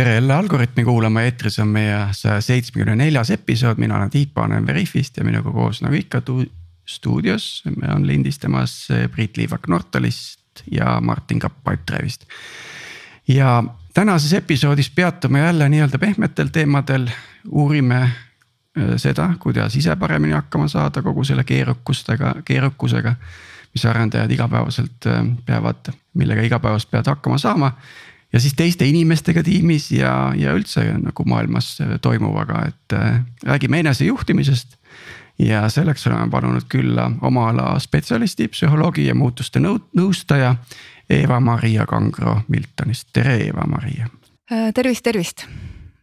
tere jälle Algorütmi kuulama, eetris on meie saja seitsmekümne neljas episood, mina olen Tiit Paananen Veriffist ja minuga koos nagu ikka stuudios on lindistamas Priit Liivak Nortalist ja Martin Kapp Pipedrive'ist. ja tänases episoodis peatume jälle nii-öelda pehmetel teemadel, uurime äh, seda, kuidas ise paremini hakkama saada kogu selle keerukustega, keerukusega. mis arendajad igapäevaselt äh, peavad, millega igapäevaselt peavad hakkama saama ja siis teiste inimestega tiimis ja, ja üldse nagu maailmas toimuvaga, et äh, räägime enesejuhtimisest. ja selleks oleme palunud külla oma ala spetsialisti, psühholoogi ja muutuste nõu-, nõustaja Eva-Maria Kangro Miltonist, tere Eva-Maria. Äh, tervist, tervist,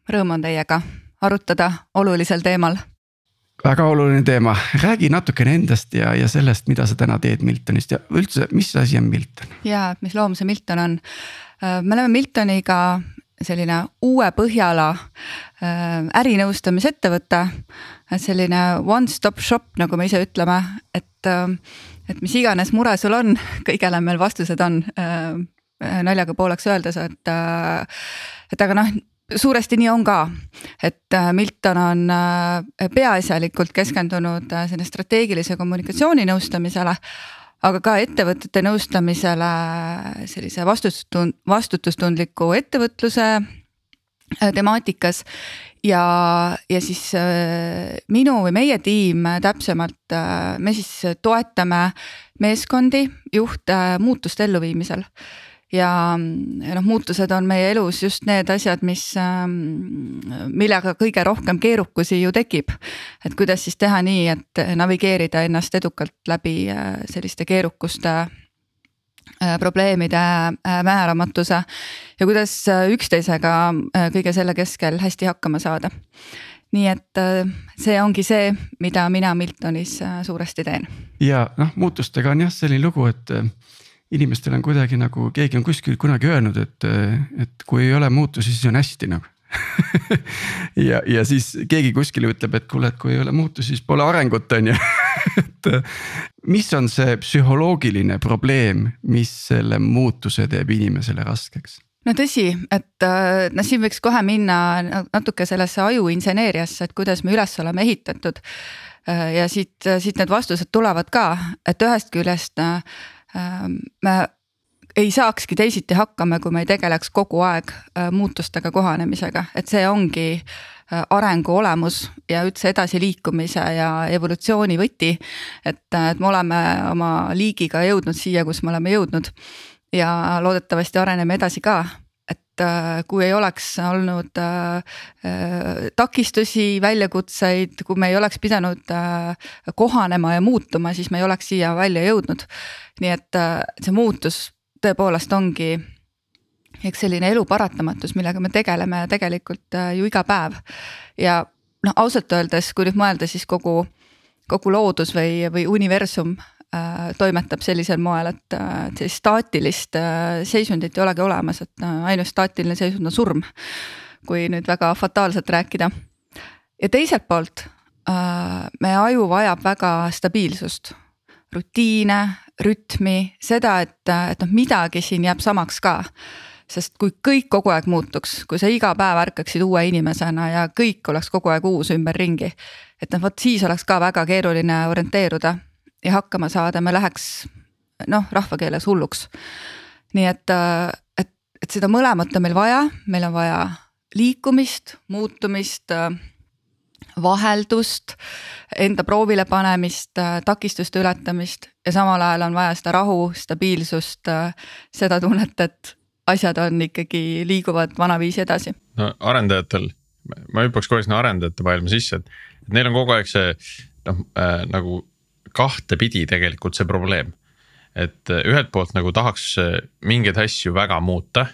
rõõm on teiega arutada olulisel teemal väga oluline teema, räägi natukene endast ja, ja sellest, mida sa täna teed Miltonist ja üldse, mis asi on Milton? ja, mis loom see Milton on? Äh, me oleme Miltoniga selline uue Põhjala äh, ärinõustamisettevõte. selline one stop shop, nagu me ise ütleme, et, äh, et mis iganes mure sul on, kõigele meil vastused on. naljaga pooleks öeldes, et, et aga noh suuresti nii on ka, et Milton on peaasjalikult keskendunud selline strateegilise kommunikatsiooni nõustamisele aga ka ettevõtete nõustamisele sellise vastutustund-, vastutustundliku ettevõtluse äh, temaatikas. ja, ja siis äh, minu või meie tiim täpsemalt, äh, me siis toetame meeskondi, juhte muutuste elluviimisel ja noh, muutused on meie elus just need asjad, mis, ähm, millega kõige rohkem keerukusi ju tekib. et kuidas siis teha nii, et navigeerida ennast edukalt läbi äh, selliste keerukuste äh, probleemide äh, määramatuse ja kuidas üksteisega kõige selle keskel hästi hakkama saada. nii et see ongi see, mida mina Miltonis suuresti teen. ja noh, muutustega on jah selline lugu, et inimestel on kuidagi nagu keegi on kuskil kunagi öelnud, et, et kui ei ole muutusi, siis on hästi nagu ja, ja siis keegi kuskil ütleb, et kuule, et kui ei ole muutusi, siis pole arengut, on ju et mis on see psühholoogiline probleem, mis selle muutuse teeb inimesele raskeks? no tõsi, et noh, siin võiks kohe minna natuke sellesse ajuinseneeriasse, et kuidas me üles oleme ehitatud. ja siit, siit need vastused tulevad ka, et ühest küljest Ähm, me ei saakski teisiti hakkama, kui me ei tegeleks kogu aeg äh, muutustega kohanemisega, et see ongi äh, arengu olemus ja üldse edasiliikumise ja evolutsiooni võti. et, äh, et me oleme oma liigiga jõudnud siia, kus me oleme jõudnud. Ja loodetavasti areneme edasi ka et kui ei oleks olnud takistusi, väljakutseid, kui me ei oleks pidanud kohanema ja muutuma, siis me ei oleks siia välja jõudnud nii et äh, see muutus tõepoolest ongi eks selline elu paratamatus, millega me tegeleme tegelikult äh, ju iga päev. ja noh, ausalt öeldes, kui nüüd mõelda, siis kogu, kogu loodus või, või universum äh, toimetab sellisel moel, et äh, sellist staatilist äh, seisundit ei olegi olemas, et äh, ainus staatiline seisund on surm. kui nüüd väga fataalselt rääkida. ja teiselt poolt äh, meie aju vajab väga stabiilsust rutiine, rütmi, seda, et, et noh, midagi siin jääb samaks ka. sest kui kõik kogu aeg muutuks, kui sa iga päev ärkaksid uue inimesena ja kõik oleks kogu aeg uus ümberringi. et noh, vot siis oleks ka väga keeruline orienteeruda ja hakkama saada, me läheks noh, rahvakeeles hulluks. nii et, et, et seda mõlemat on meil vaja, meil on vaja liikumist, muutumist vaheldust, enda proovile panemist, takistuste ületamist ja samal ajal on vaja seda rahu, stabiilsust, seda tunnet, et asjad on ikkagi, liiguvad vanaviisi edasi. no arendajatel, ma hüppaks kohe sinna arendajate maailma sisse, et, et neil on kogu aeg see noh äh, nagu kahtepidi tegelikult see probleem. et ühelt poolt nagu tahaks mingeid asju väga muuta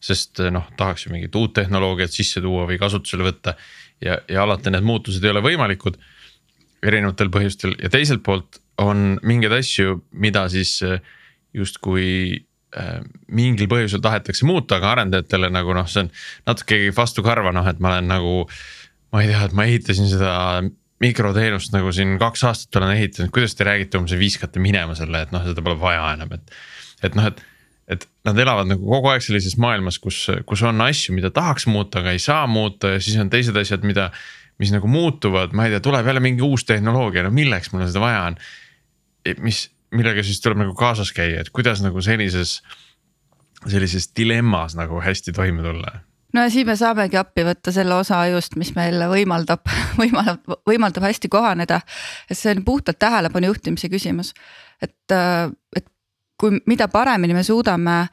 sest noh, tahaks ju mingit uut tehnoloogiat sisse tuua või kasutusele võtta ja, ja alati need muutused ei ole võimalikud erinevatel põhjustel ja teiselt poolt on mingeid asju, mida siis äh, justkui äh, mingil põhjusel tahetakse muuta, aga arendajatele nagu noh, see on natuke vastu karva, noh, et ma olen nagu. ma ei tea, et ma ehitasin seda mikroteenust nagu siin kaks aastat olen ehitanud, kuidas te räägite umbes viskate minema selle, et noh, seda pole vaja enam, et. et noh, et, et nad elavad nagu kogu aeg sellises maailmas, kus, kus on asju, mida tahaks muuta, aga ei saa muuta ja siis on teised asjad, mida. mis nagu muutuvad, ma ei tea, tuleb jälle mingi uus tehnoloogia, no milleks mul seda vaja on. mis, millega siis tuleb nagu kaasas käia, et kuidas nagu sellises, sellises dilemmas nagu hästi toime tulla no ja siin me saamegi appi võtta selle osa ajust, mis meil võimaldab, võimaldab, võimaldab hästi kohaneda. et see on puhtalt tähelepanu juhtimise küsimus, et, et kui, mida paremini me suudame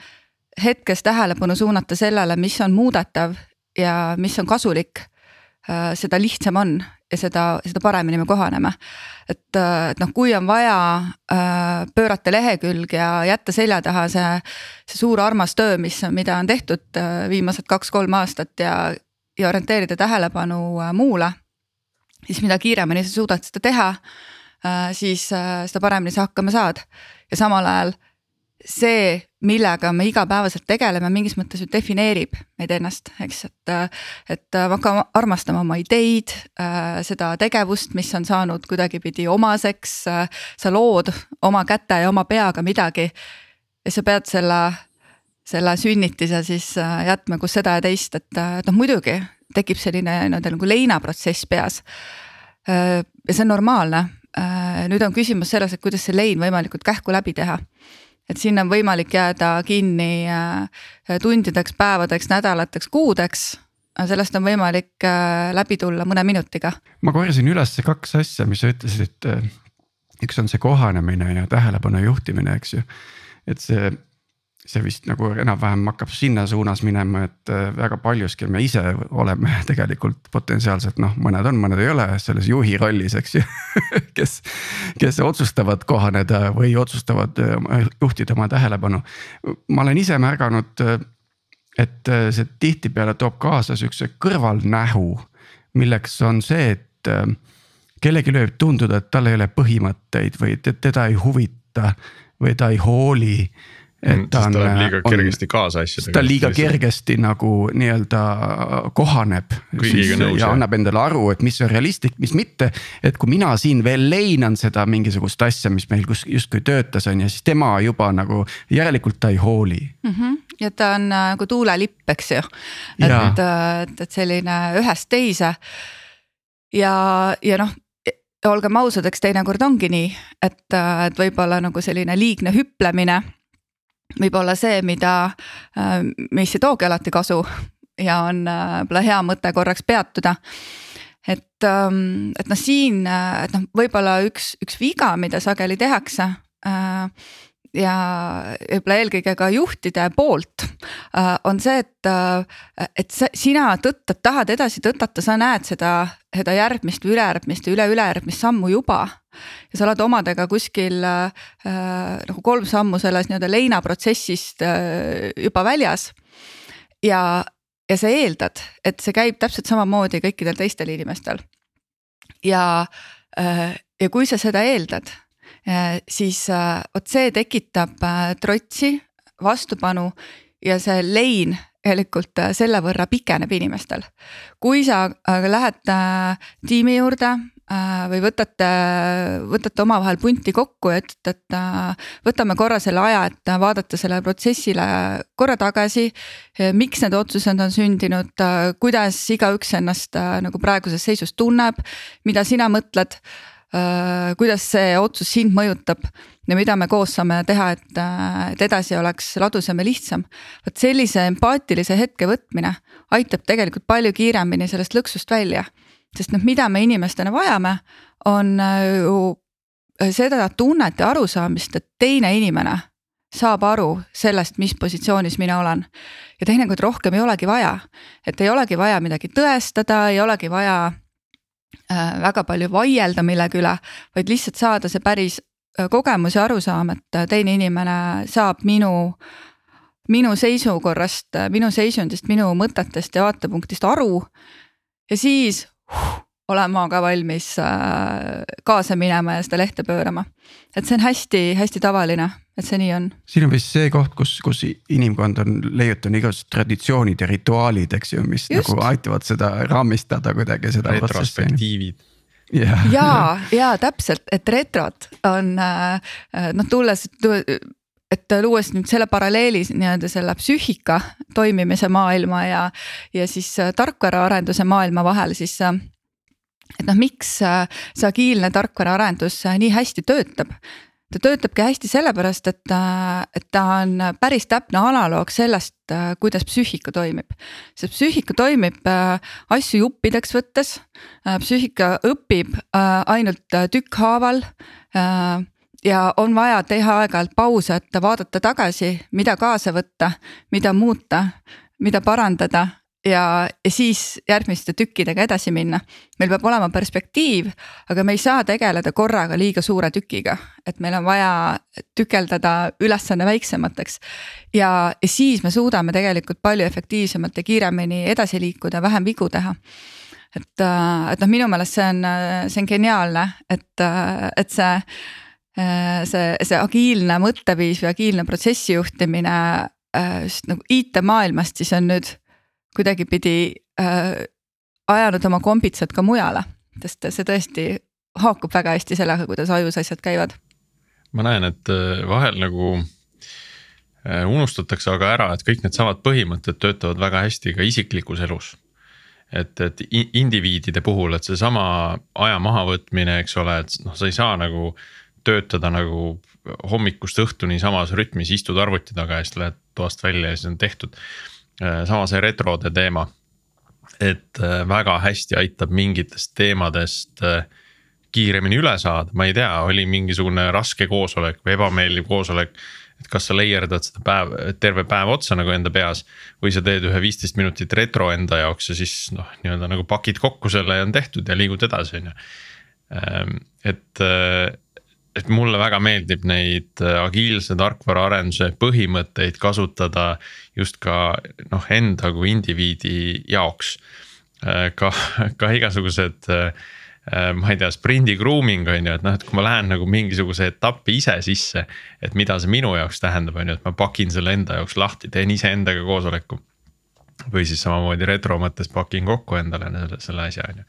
hetkes tähelepanu suunata sellele, mis on muudetav ja mis on kasulik, äh, seda lihtsam on ja seda, seda paremini me kohaneme. et, äh, et noh, kui on vaja äh, pöörata lehekülg ja jätta selja taha see, see suur armas töö, mis, mida on tehtud viimased kaks-kolm aastat ja, ja orienteerida tähelepanu muule, siis mida kiiremini sa suudad seda teha, siis seda paremini sa hakkama saad ja samal ajal see, millega me igapäevaselt tegeleme, mingis mõttes ju defineerib meid ennast, eks, et. et me hakkame armastama oma ideid, äh, seda tegevust, mis on saanud kuidagipidi omaseks. Äh, sa lood oma käte ja oma peaga midagi ja sa pead selle, selle sünnitise siis äh, jätma, kus seda ja teist, et, et noh, muidugi tekib selline nii-öelda nagu leinaprotsess peas. ja see on normaalne. nüüd on küsimus selles, et kuidas see lein võimalikult kähku läbi teha et sinna on võimalik jääda kinni äh, tundideks, päevadeks, nädalateks, kuudeks. sellest on võimalik äh, läbi tulla mõne minutiga. ma korjasin üles kaks asja, mis sa ütlesid, et äh, üks on see kohanemine ja tähelepanu juhtimine, eks ju. et see see vist nagu enam-vähem hakkab sinna suunas minema, et äh, väga paljuski me ise oleme tegelikult potentsiaalselt noh, mõned on, mõned ei ole selles juhi rollis, eks ju kes, kes otsustavad kohaneda või otsustavad äh, juhtida oma tähelepanu. ma olen ise märganud, äh, et see tihtipeale toob kaasa sihukese kõrvalnähu, milleks on see, et kellelgi võib tunduda, et tal ei ole põhimõtteid või teda ei huvita või ta ei hooli et mm, ta on. ta läheb liiga on, kergesti kaasa asjadega. ta liiga kergesti nagu nii-öelda kohaneb. ja annab endale aru, et mis on realistlik, mis mitte. et kui mina siin veel leinan seda mingisugust asja, mis meil kus justkui töötas, on ju, siis tema juba nagu järelikult ta ei hooli mm. -hmm. ja ta on nagu tuulelipp, eks ju. et, et, et selline ühest teise. ja, ja noh olgem ausad, eks teinekord ongi nii, et, et võib-olla nagu selline liigne hüplemine võib olla see, mida, äh, mis ei toogi alati kasu ja on äh, võib-olla hea mõte korraks peatuda. et, ähm, et noh, siin, äh, et noh, võib-olla üks, üks viga, mida sageli tehakse ja võib-olla eelkõige ka juhtide poolt on see, et, et sa, sina tõttad, tahad edasi tõtata, sa näed seda, seda järgmist või ülejärgmist ja üle-ülejärgmist sammu juba ja sa oled omadega kuskil äh, nagu kolm sammu selles nii-öelda leinaprotsessist äh, juba väljas. ja, ja sa eeldad, et see käib täpselt samamoodi kõikidel teistel inimestel. ja äh,, ja kui sa seda eeldad äh,, siis äh, vot see tekitab äh, trotsi, vastupanu ja see lein tegelikult äh, selle võrra pikeneb inimestel. kui sa äh, lähed äh, tiimi juurde või võtate, võtate omavahel punti kokku ja ütlete, et äh, võtame korra selle aja, et vaadata sellele protsessile korra tagasi. miks need otsused on sündinud, kuidas igaüks ennast äh, nagu praeguses seisus tunneb, mida sina mõtled. kuidas see otsus sind mõjutab ja mida me koos saame teha, et, et edasi oleks ladusam ja lihtsam. vot sellise empaatilise hetke võtmine aitab tegelikult palju kiiremini sellest lõksust välja sest noh, mida me inimestena vajame, on äh, ju äh, seda tunnet ja arusaamist, et teine inimene saab aru sellest, mis positsioonis mina olen. ja teinekord rohkem ei olegi vaja, et ei olegi vaja midagi tõestada, ei olegi vaja äh, väga palju vaielda millegi üle, vaid lihtsalt saada see päris kogemus ja arusaam, et teine inimene saab minu minu seisukorrast, minu seisundist, minu mõtetest ja vaatepunktist aru. ja siis olen ma ka valmis äh, kaasa minema ja seda lehte pöörama. et see on hästi-hästi tavaline, et see nii on. siin on vist see koht, kus, kus inimkond on leiutanud igasugused traditsioonid ja rituaalid, eks ju, mis Just. nagu aitavad seda raamistada kuidagi seda. retrospektiivid yeah. ja, ja täpselt, et retrod on äh, noh, tulles et luues nüüd selle paralleeli nii-öelda selle psüühika toimimise maailma ja, ja siis tarkvaraarenduse maailma vahel, siis et noh, miks see agiilne tarkvaraarendus nii hästi töötab ta töötabki hästi sellepärast, et ta, et ta on päris täpne analoog sellest, kuidas psüühika toimib. see psüühika toimib äh, asju juppideks võttes, äh, psüühika õpib äh, ainult tükkhaaval ja on vaja teha aeg-ajalt pause, et vaadata tagasi, mida kaasa võtta, mida muuta, mida parandada ja, ja siis järgmiste tükkidega edasi minna. meil peab olema perspektiiv, aga me ei saa tegeleda korraga liiga suure tükiga, et meil on vaja tükeldada ülesanne väiksemateks. ja, siis me suudame tegelikult palju efektiivsemalt ja kiiremini edasi liikuda, vähem vigu teha et, et noh, minu meelest see on, see on geniaalne, et, et see, see, see agiilne mõtteviis või agiilne protsessi juhtimine just nagu IT-maailmast siis on nüüd kuidagipidi äh, ajanud oma kombitsad ka mujale, sest see tõesti haakub väga hästi sellega, kuidas ajus asjad käivad. ma näen, et äh, vahel nagu äh, unustatakse aga ära, et kõik needsamad põhimõtted töötavad väga hästi ka isiklikus elus. et, et indiviidide puhul, et seesama aja mahavõtmine, eks ole, et noh, sa ei saa nagu töötada nagu hommikust õhtuni samas rütmis, istud arvuti taga ja siis lähed toast välja ja siis on tehtud Äh, sama see retrode teema. et äh, väga hästi aitab mingitest teemadest äh, kiiremini üle saada, ma ei tea, oli mingisugune raske koosolek või ebameeldiv koosolek. et kas sa layerdad seda päev, terve päev otsa nagu enda peas või sa teed ühe viisteist minutit retro enda jaoks ja siis noh, nii-öelda nagu pakid kokku selle ja on tehtud ja liigud edasi, on ju. Ähm, et et mulle väga meeldib neid äh, agiilse tarkvaraarenduse põhimõtteid kasutada just ka noh, enda kui indiviidi jaoks. Äh, ka, ka igasugused äh, ma ei tea, sprindi grooming on ju, et noh, et kui ma lähen nagu mingisuguse etappi ise sisse. et mida see minu jaoks tähendab, on ju, et ma pakin selle enda jaoks lahti, teen iseendaga koosoleku. või siis samamoodi retro mõttes pakin kokku endale selle, selle asja on ju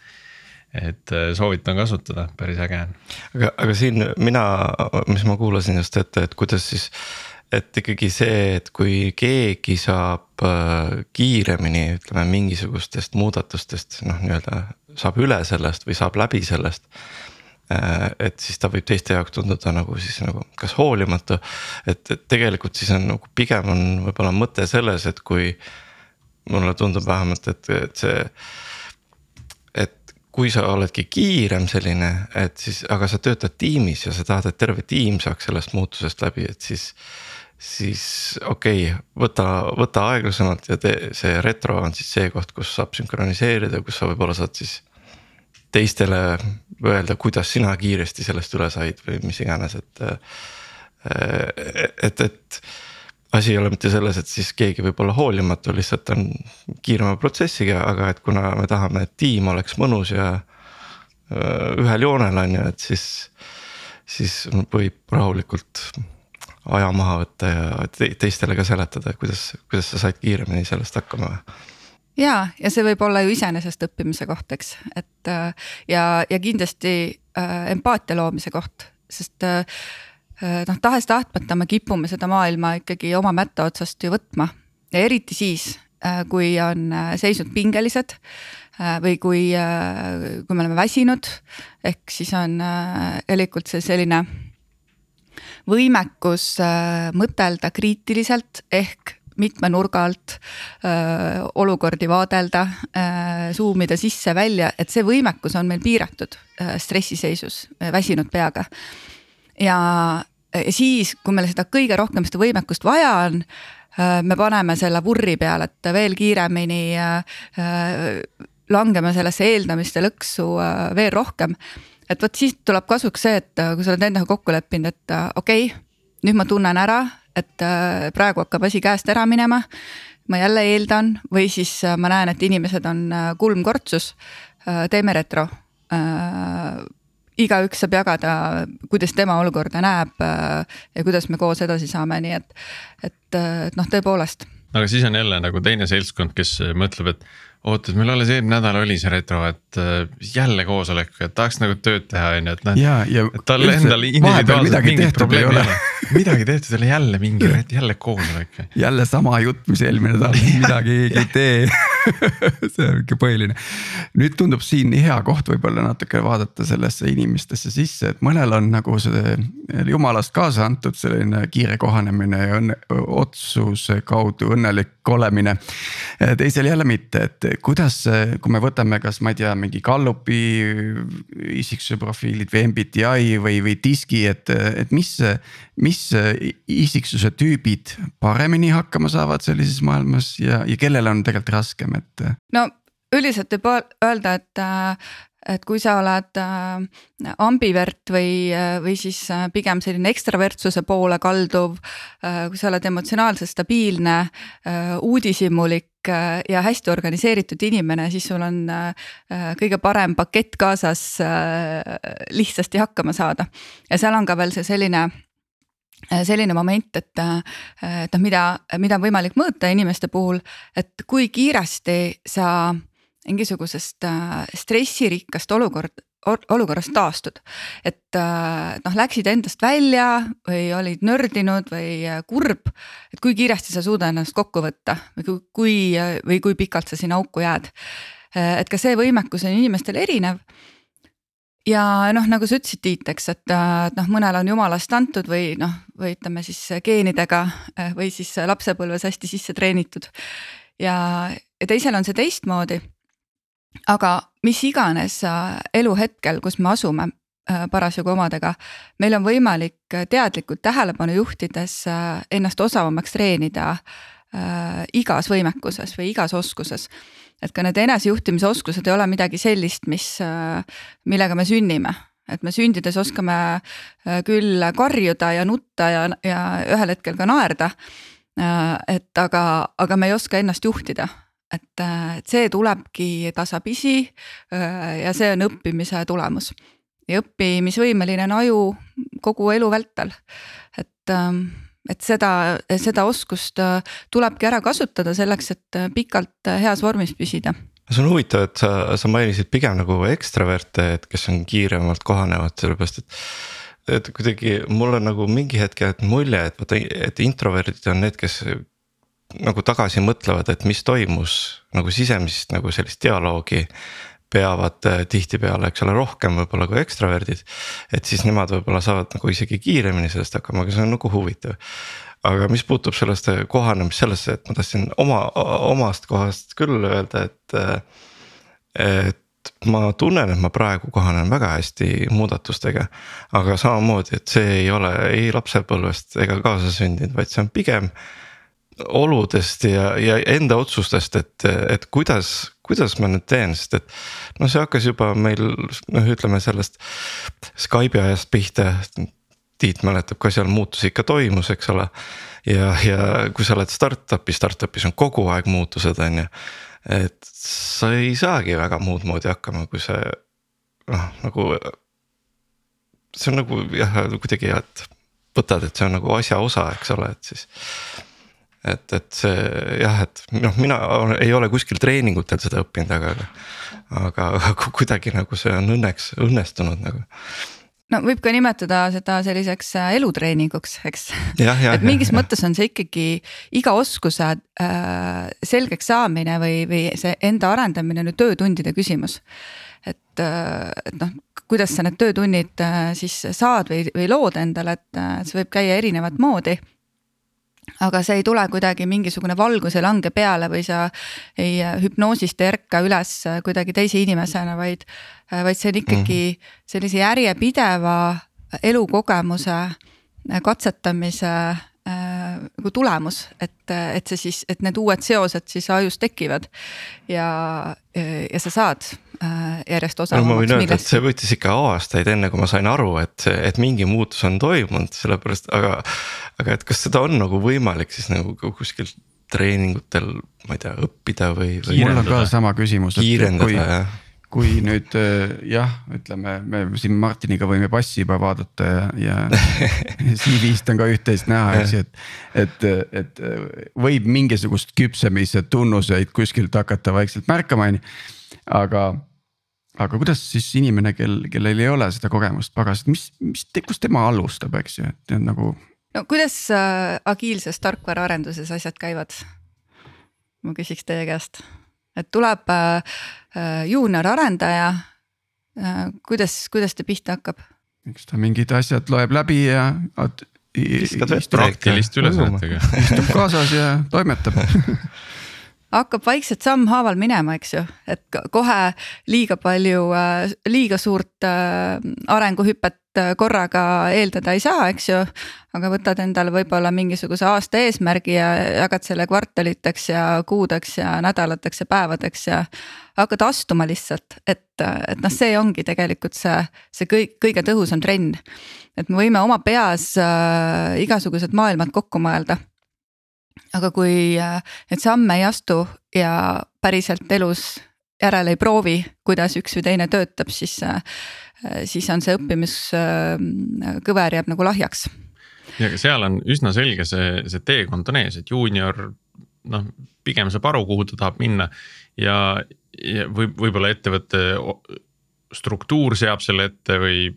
et äh, soovitan kasutada, päris äge on. aga, aga siin mina, mis ma kuulasin just ette, et kuidas siis, et ikkagi see, et kui keegi saab äh, kiiremini, ütleme mingisugustest muudatustest noh, nii-öelda saab üle sellest või saab läbi sellest äh, et siis ta võib teiste jaoks tunduda nagu siis nagu kas hoolimatu. et, et tegelikult siis on nagu pigem on võib-olla mõte selles, et kui mulle tundub vähemalt, et, et see kui sa oledki kiirem selline, et siis, aga sa töötad tiimis ja sa tahad, et terve tiim saaks sellest muutusest läbi, et siis. siis okei okay,, võta, võta aeglasemalt ja tee see retro on siis see koht, kus saab sünkroniseerida, kus sa võib-olla saad siis. teistele öelda, kuidas sina kiiresti sellest üle said või mis iganes, et, et, et asi ei ole mitte selles, et siis keegi võib olla hoolimatu, lihtsalt on kiirema protsessiga, aga et kuna me tahame, et tiim oleks mõnus ja ühel joonel on ju, et siis, siis võib rahulikult aja maha võtta ja teistele ka seletada, kuidas, kuidas sa said kiiremini sellest hakkama. Ja, ja see võib olla ju iseenesest õppimise koht, eks, et ja, ja kindlasti äh, empaatia loomise koht, sest äh, Äh, noh, tahes-tahtmata me kipume seda maailma ikkagi oma mätta otsast ju võtma. Eriti siis, äh, kui on äh, seisud pingelised või kui, kui me oleme väsinud, ehk siis on tegelikult see selline võimekus mõtelda kriitiliselt ehk mitme nurga alt öö, olukordi vaadelda, zoom ida sisse-välja, et see võimekus on meil piiratud öö, stressiseisus, väsinud peaga ja siis, kui meil seda kõige rohkem seda võimekust vaja on, äh, me paneme selle vurri peale, et veel kiiremini äh, langeme sellesse eeldamiste lõksu veel rohkem. et vot siis tuleb kasuks see, et kui sa oled endaga kokku leppinud, et okei okay,, nüüd ma tunnen ära, et praegu hakkab asi käest ära minema. ma jälle eeldan või siis ma näen, et inimesed on kulmkortsus. teeme retro igaüks saab jagada, kuidas tema olukorda näeb äh, ja kuidas me koos edasi saame, nii et, et, et noh, tõepoolest. aga siis on jälle nagu teine seltskond, kes mõtleb, et oot, et meil alles eelmine nädal oli see retro, et äh, jälle koosolek, et tahaks nagu tööd teha, on ju, et noh. ja, ja tal endal individuaalselt mingit probleemi ei ole midagi tehtud, jälle jälle mingi, jälle koosolek. jälle sama jutt, mis eelmine nädal, midagi ei tee see on ikka põhiline. nüüd tundub siin hea koht võib-olla natuke vaadata sellesse inimestesse sisse, et mõnel on nagu see jumalast kaasa antud selline kiire kohanemine ja õnne, otsuse kaudu õnnelik olemine. teisel jälle mitte, et kuidas, kui me võtame, kas ma ei tea, mingi Gallupi isiksuse profiilid või MBTI või, või diski, et, et mis, mis isiksuse tüübid paremini hakkama saavad sellises maailmas ja, ja kellel on tegelikult raskem, et. no üldiselt võib öelda, et et kui sa oled äh, ambivert või, või siis äh, pigem selline ekstravertsuse poole kalduv äh,. kui sa oled emotsionaalselt stabiilne äh,, uudishimulik äh, ja hästi organiseeritud inimene, siis sul on äh, kõige parem pakett kaasas äh, lihtsasti hakkama saada. ja seal on ka veel see selline äh, selline moment, et, äh, et noh, mida, mida on võimalik mõõta inimeste puhul, et kui kiiresti sa mingisugusest äh, stressirikkast olukord, olukorrast taastud. et äh, noh, läksid endast välja või olid nördinud või äh, kurb, et kui kiiresti sa suudad ennast kokku võtta või kui, või kui pikalt sa sinna auku jääd. et ka see võimekus on inimestel erinev ja noh, nagu sa ütlesid, Tiit, eks, et noh, mõnel on jumalast antud või noh, või ütleme siis geenidega või siis lapsepõlves hästi sisse treenitud. ja, ja teisel on see teistmoodi aga mis iganes eluhetkel, kus me asume äh, parasjagu omadega, meil on võimalik teadlikult tähelepanu juhtides äh, ennast osavamaks treenida äh, igas võimekuses või igas oskuses. et ka need enesejuhtimise oskused ei ole midagi sellist, mis, millega me sünnime, et me sündides oskame küll karjuda ja nutta ja, ja ühel hetkel ka naerda. et aga, aga me ei oska ennast juhtida et, et see tulebki tasapisi äh, ja see on õppimise tulemus. ja õppimisvõimeline on aju kogu elu vältel. et, ähm, et seda, seda oskust äh, tulebki ära kasutada selleks, et äh, pikalt heas vormis püsida see on huvitav, et sa, sa mainisid pigem nagu ekstraverte, et kes on kiiremalt kohanevad, sellepärast et et kuidagi mul on nagu mingi hetk jäänud mulje, et vaata, et introverdid on need, kes nagu tagasi mõtlevad, et mis toimus nagu sisemist nagu sellist dialoogi peavad äh, tihtipeale, eks ole, rohkem võib-olla kui ekstraverdid. et siis nemad võib-olla saavad nagu isegi kiiremini sellest hakkama, aga see on nagu huvitav. aga mis puutub sellest kohanemist sellesse, et ma tahtsin oma, omast kohast küll öelda, et. Äh, et ma tunnen, et ma praegu kohanen väga hästi muudatustega. aga samamoodi, et see ei ole ei lapsepõlvest ega kaasasündinud, vaid see on pigem oludest ja, ja enda otsustest, et, et kuidas, kuidas ma nüüd teen, sest et. noh, see hakkas juba meil noh, ütleme sellest Skype'i ajast pihta. Tiit mäletab ka seal muutus ikka toimus, eks ole. ja, ja kui sa oled startup'is, startup'is on kogu aeg muutused, on ju. et sa ei saagi väga muud moodi hakkama, kui see noh, nagu. see on nagu jah, kuidagi, et võtad, et see on nagu asja osa, eks ole, et siis et, et see jah, et noh, mina ei ole kuskil treeningutel seda õppinud, aga, aga, aga kuidagi nagu see on õnneks õnnestunud nagu no võib ka nimetada seda selliseks äh, elutreeninguks, eks. et mingis ja, mõttes on see ikkagi iga oskuse äh, selgeks saamine või, või see enda arendamine ju töötundide küsimus. et, äh, et noh, kuidas sa need töötunnid äh, siis saad või, või lood endale, et äh, see võib käia erinevat moodi aga see ei tule kuidagi mingisugune valgus ei lange peale või sa ei hüpnoosist ei ärka üles kuidagi teise inimesena, vaid, vaid see on ikkagi mhm. sellise järjepideva elukogemuse katsetamise äh, nagu tulemus, et, et see siis, et need uued seosed siis ajus tekivad ja, ja sa saad äh, järjest osa. no ma võin öelda, et see võttis ikka aastaid, enne kui ma sain aru, et, et mingi muutus on toimunud, sellepärast, aga. aga et kas seda on nagu võimalik siis nagu kuskil treeningutel, ma ei tea, õppida või, või? mul on ka sama küsimus. kiirendada jah kui nüüd äh, jah, ütleme, me siin Martiniga võime passi juba vaadata ja, ja CV-st on ka üht-teist näha, eks ju, et. et, et võib mingisugust küpsemise tunnuseid kuskilt hakata vaikselt märkama, on ju, aga. aga kuidas siis inimene, kel, kellel ei ole seda kogemust, pagas, mis, mis, kust tema alustab, eks ju, et nagu no kuidas äh, agiilses tarkvaraarenduses asjad käivad? ma küsiks teie käest, et tuleb äh, äh juunior arendaja äh,. kuidas, kuidas ta pihta hakkab? eks ta mingid asjad loeb läbi ja. praktiliste ülesannetega. istub kaasas ja toimetab hakkab vaikselt sammhaaval minema, eks ju, et kohe liiga palju, äh, liiga suurt äh, arenguhüpet äh, korraga eeldada ei saa, eks ju. aga võtad endale võib-olla mingisuguse aasta eesmärgi ja jagad selle kvartaliteks ja kuudeks ja nädalateks ja päevadeks ja. hakkad astuma lihtsalt, et, et noh, see ongi tegelikult see, see kõik, kõige tõhusam trenn. et me võime oma peas äh, igasugused maailmad kokku mõelda aga kui äh, neid samme ei astu ja päriselt elus järele ei proovi, kuidas üks või teine töötab, siis, äh, siis on see õppimiskõver jääb nagu lahjaks. ja seal on üsna selge see, see teekond on ees, et juunior noh, pigem saab aru, kuhu ta tahab minna ja, ja võib, võib-olla ettevõtte struktuur seab selle ette või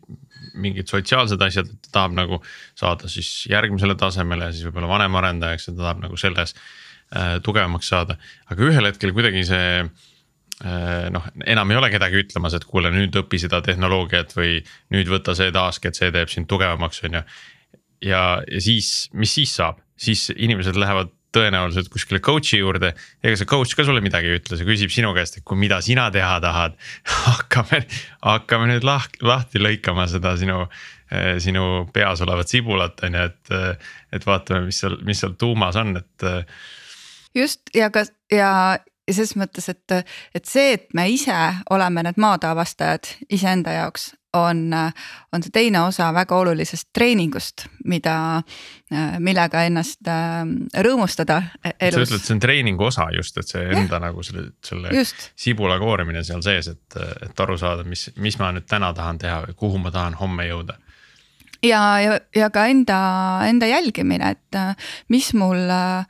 mingid sotsiaalsed asjad, et ta tahab nagu saada siis järgmisele tasemele ja siis võib-olla vanem arendajaks ja ta tahab nagu selles äh, tugevamaks saada. aga ühel hetkel kuidagi see äh, noh, enam ei ole kedagi ütlemas, et kuule, nüüd õpi seda tehnoloogiat või nüüd võta see task, et see teeb sind tugevamaks, on ju. ja, ja siis, mis siis saab, siis inimesed lähevad tõenäoliselt kuskile coach'i juurde. ega see coach ka sulle midagi ei ütle, see küsib sinu käest, et kui, mida sina teha tahad. hakkame, hakkame nüüd lahti, lahti lõikama seda sinu, eh, sinu peas olevat sibulat on ju, et, eh, et vaatame, mis seal, mis seal tuumas on, et. Eh. just ja ka ja ja selles mõttes, et, et see, et me ise oleme need maataavastajad iseenda jaoks, on, on see teine osa väga olulisest treeningust, mida, millega ennast äh, rõõmustada elus. sa ütled, see on treeningu osa just, et see enda ja. nagu selle, selle just. sibula koorimine seal sees, et, et aru saada, mis, mis ma nüüd täna tahan teha või kuhu ma tahan homme jõuda ja, ja, ja ka enda, enda jälgimine, et mis mul äh,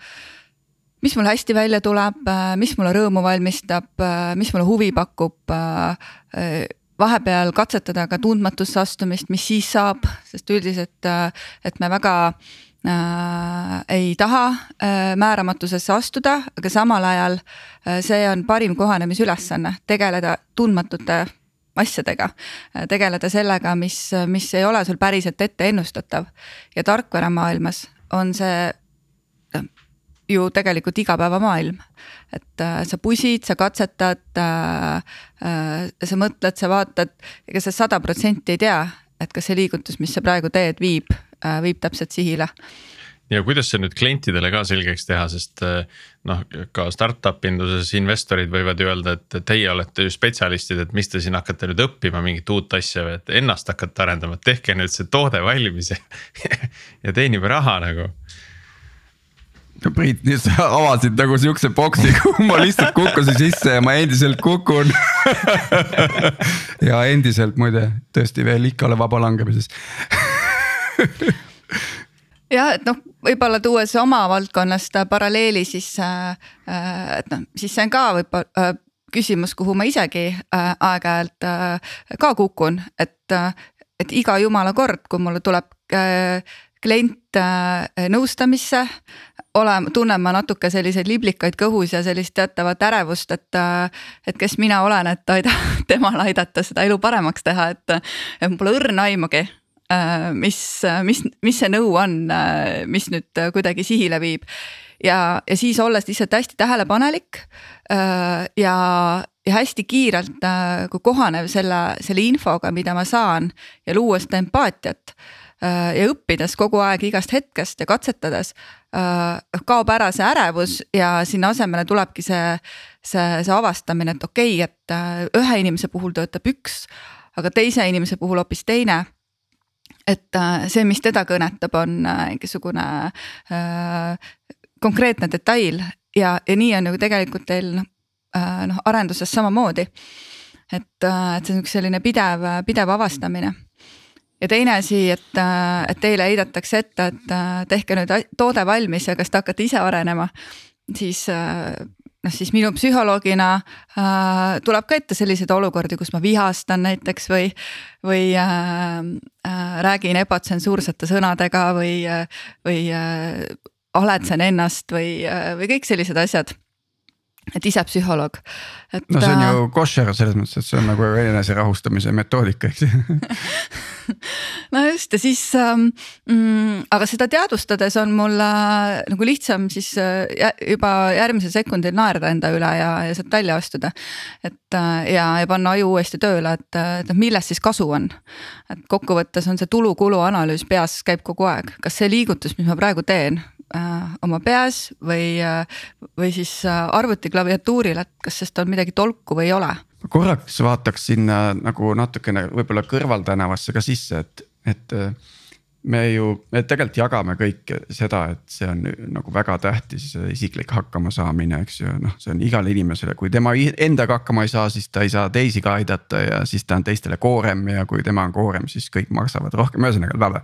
mis mul hästi välja tuleb, mis mulle rõõmu valmistab, mis mulle huvi pakub. Vahepeal katsetada ka tundmatusse astumist, mis siis saab, sest üldiselt, et me väga äh, ei taha äh, määramatusesse astuda, aga samal ajal äh, see on parim kohanemisülesanne, tegeleda tundmatute asjadega, tegeleda sellega, mis, mis ei ole sul päriselt ette ennustatav. Ja tarkvaramaailmas on see ju tegelikult igapäevamaailm. et äh, sa pusid, sa katsetad äh,, äh, sa mõtled, sa vaatad, ega sa sada protsenti ei tea, et kas see liigutus, mis sa praegu teed, viib äh,, viib täpselt sihile ja kuidas see nüüd klientidele ka selgeks teha, sest äh, noh, ka startup induses investorid võivad öelda, et teie olete ju spetsialistid, et mis te siin hakkate nüüd õppima mingit uut asja või et ennast hakkate arendama, tehke nüüd see toode valmis ja, ja teenime raha nagu Priit, nüüd sa avasid nagu siukse boksi, kuhu ma lihtsalt kukkusin sisse ja ma endiselt kukun. Ja endiselt muide tõesti veel ikka olen vabalangemises jah, et noh, võib-olla tuues oma valdkonnast paralleeli, siis äh, äh, et noh, siis see on ka võib-olla äh, küsimus, kuhu ma isegi äh, aeg-ajalt äh, ka kukun, et äh,, et iga jumala kord, kui mulle tuleb äh, klient äh, nõustamisse olema, tunnen ma natuke selliseid liblikaid kõhus ja sellist teatavat ärevust, et. et kes mina olen, et aida, temal aidata seda elu paremaks teha, et, et mul pole õrna aimugi mis, mis, mis see nõu on, mis nüüd kuidagi sihile viib. ja, ja siis olles lihtsalt hästi tähelepanelik ja, ja hästi kiirelt kui kohanev selle, selle infoga, mida ma saan ja luua seda empaatiat ja õppides kogu aeg igast hetkest ja katsetades Äh, kaob ära see ärevus ja sinna asemele tulebki see, see, see avastamine, et okei okay,, et äh, ühe inimese puhul töötab üks, aga teise inimese puhul hoopis teine et äh, see, mis teda kõnetab, on mingisugune äh, konkreetne detail ja, ja nii on ju tegelikult teil noh äh,, noh arenduses samamoodi. et, et see on üks selline pidev, pidev avastamine ja teine asi, et, äh, et teile heidetakse ette, et äh, tehke nüüd toode valmis ja kas te hakkate ise arenema, siis äh, noh, siis minu psühholoogina äh, tuleb ka ette selliseid olukordi, kus ma vihastan näiteks või, või äh, äh, räägin ebatsensuursete sõnadega või äh,, või äh, aletsen ennast või äh,, või kõik sellised asjad. Et ise psühholoog, et. no see on ju koššer selles mõttes, et see on nagu enese rahustamise metoodika, eks ju no just ja siis ähm, mm,, aga seda teadvustades on mul äh, nagu lihtsam siis äh, juba järgmisel sekundil naerda enda üle ja, ja sealt välja astuda. et äh, ja, ja panna aju uuesti tööle, et, et noh, millest siis kasu on. et kokkuvõttes on see tulu-kulu analüüs peas käib kogu aeg, kas see liigutus, mis ma praegu teen, Äh, oma peas või, äh, või siis äh, arvuti klaviatuuril, et kas sest on midagi tolku või ei ole. korraks vaataks sinna nagu natukene võib-olla kõrvaltänavasse ka sisse, et, et me ju, me tegelikult jagame kõik seda, et see on nagu väga tähtis isiklik hakkamasaamine, eks ju, noh, see on igale inimesele, kui tema endaga hakkama ei saa, siis ta ei saa teisi ka aidata ja siis ta on teistele koorem ja kui tema on koorem, siis kõik maksavad rohkem, ühesõnaga.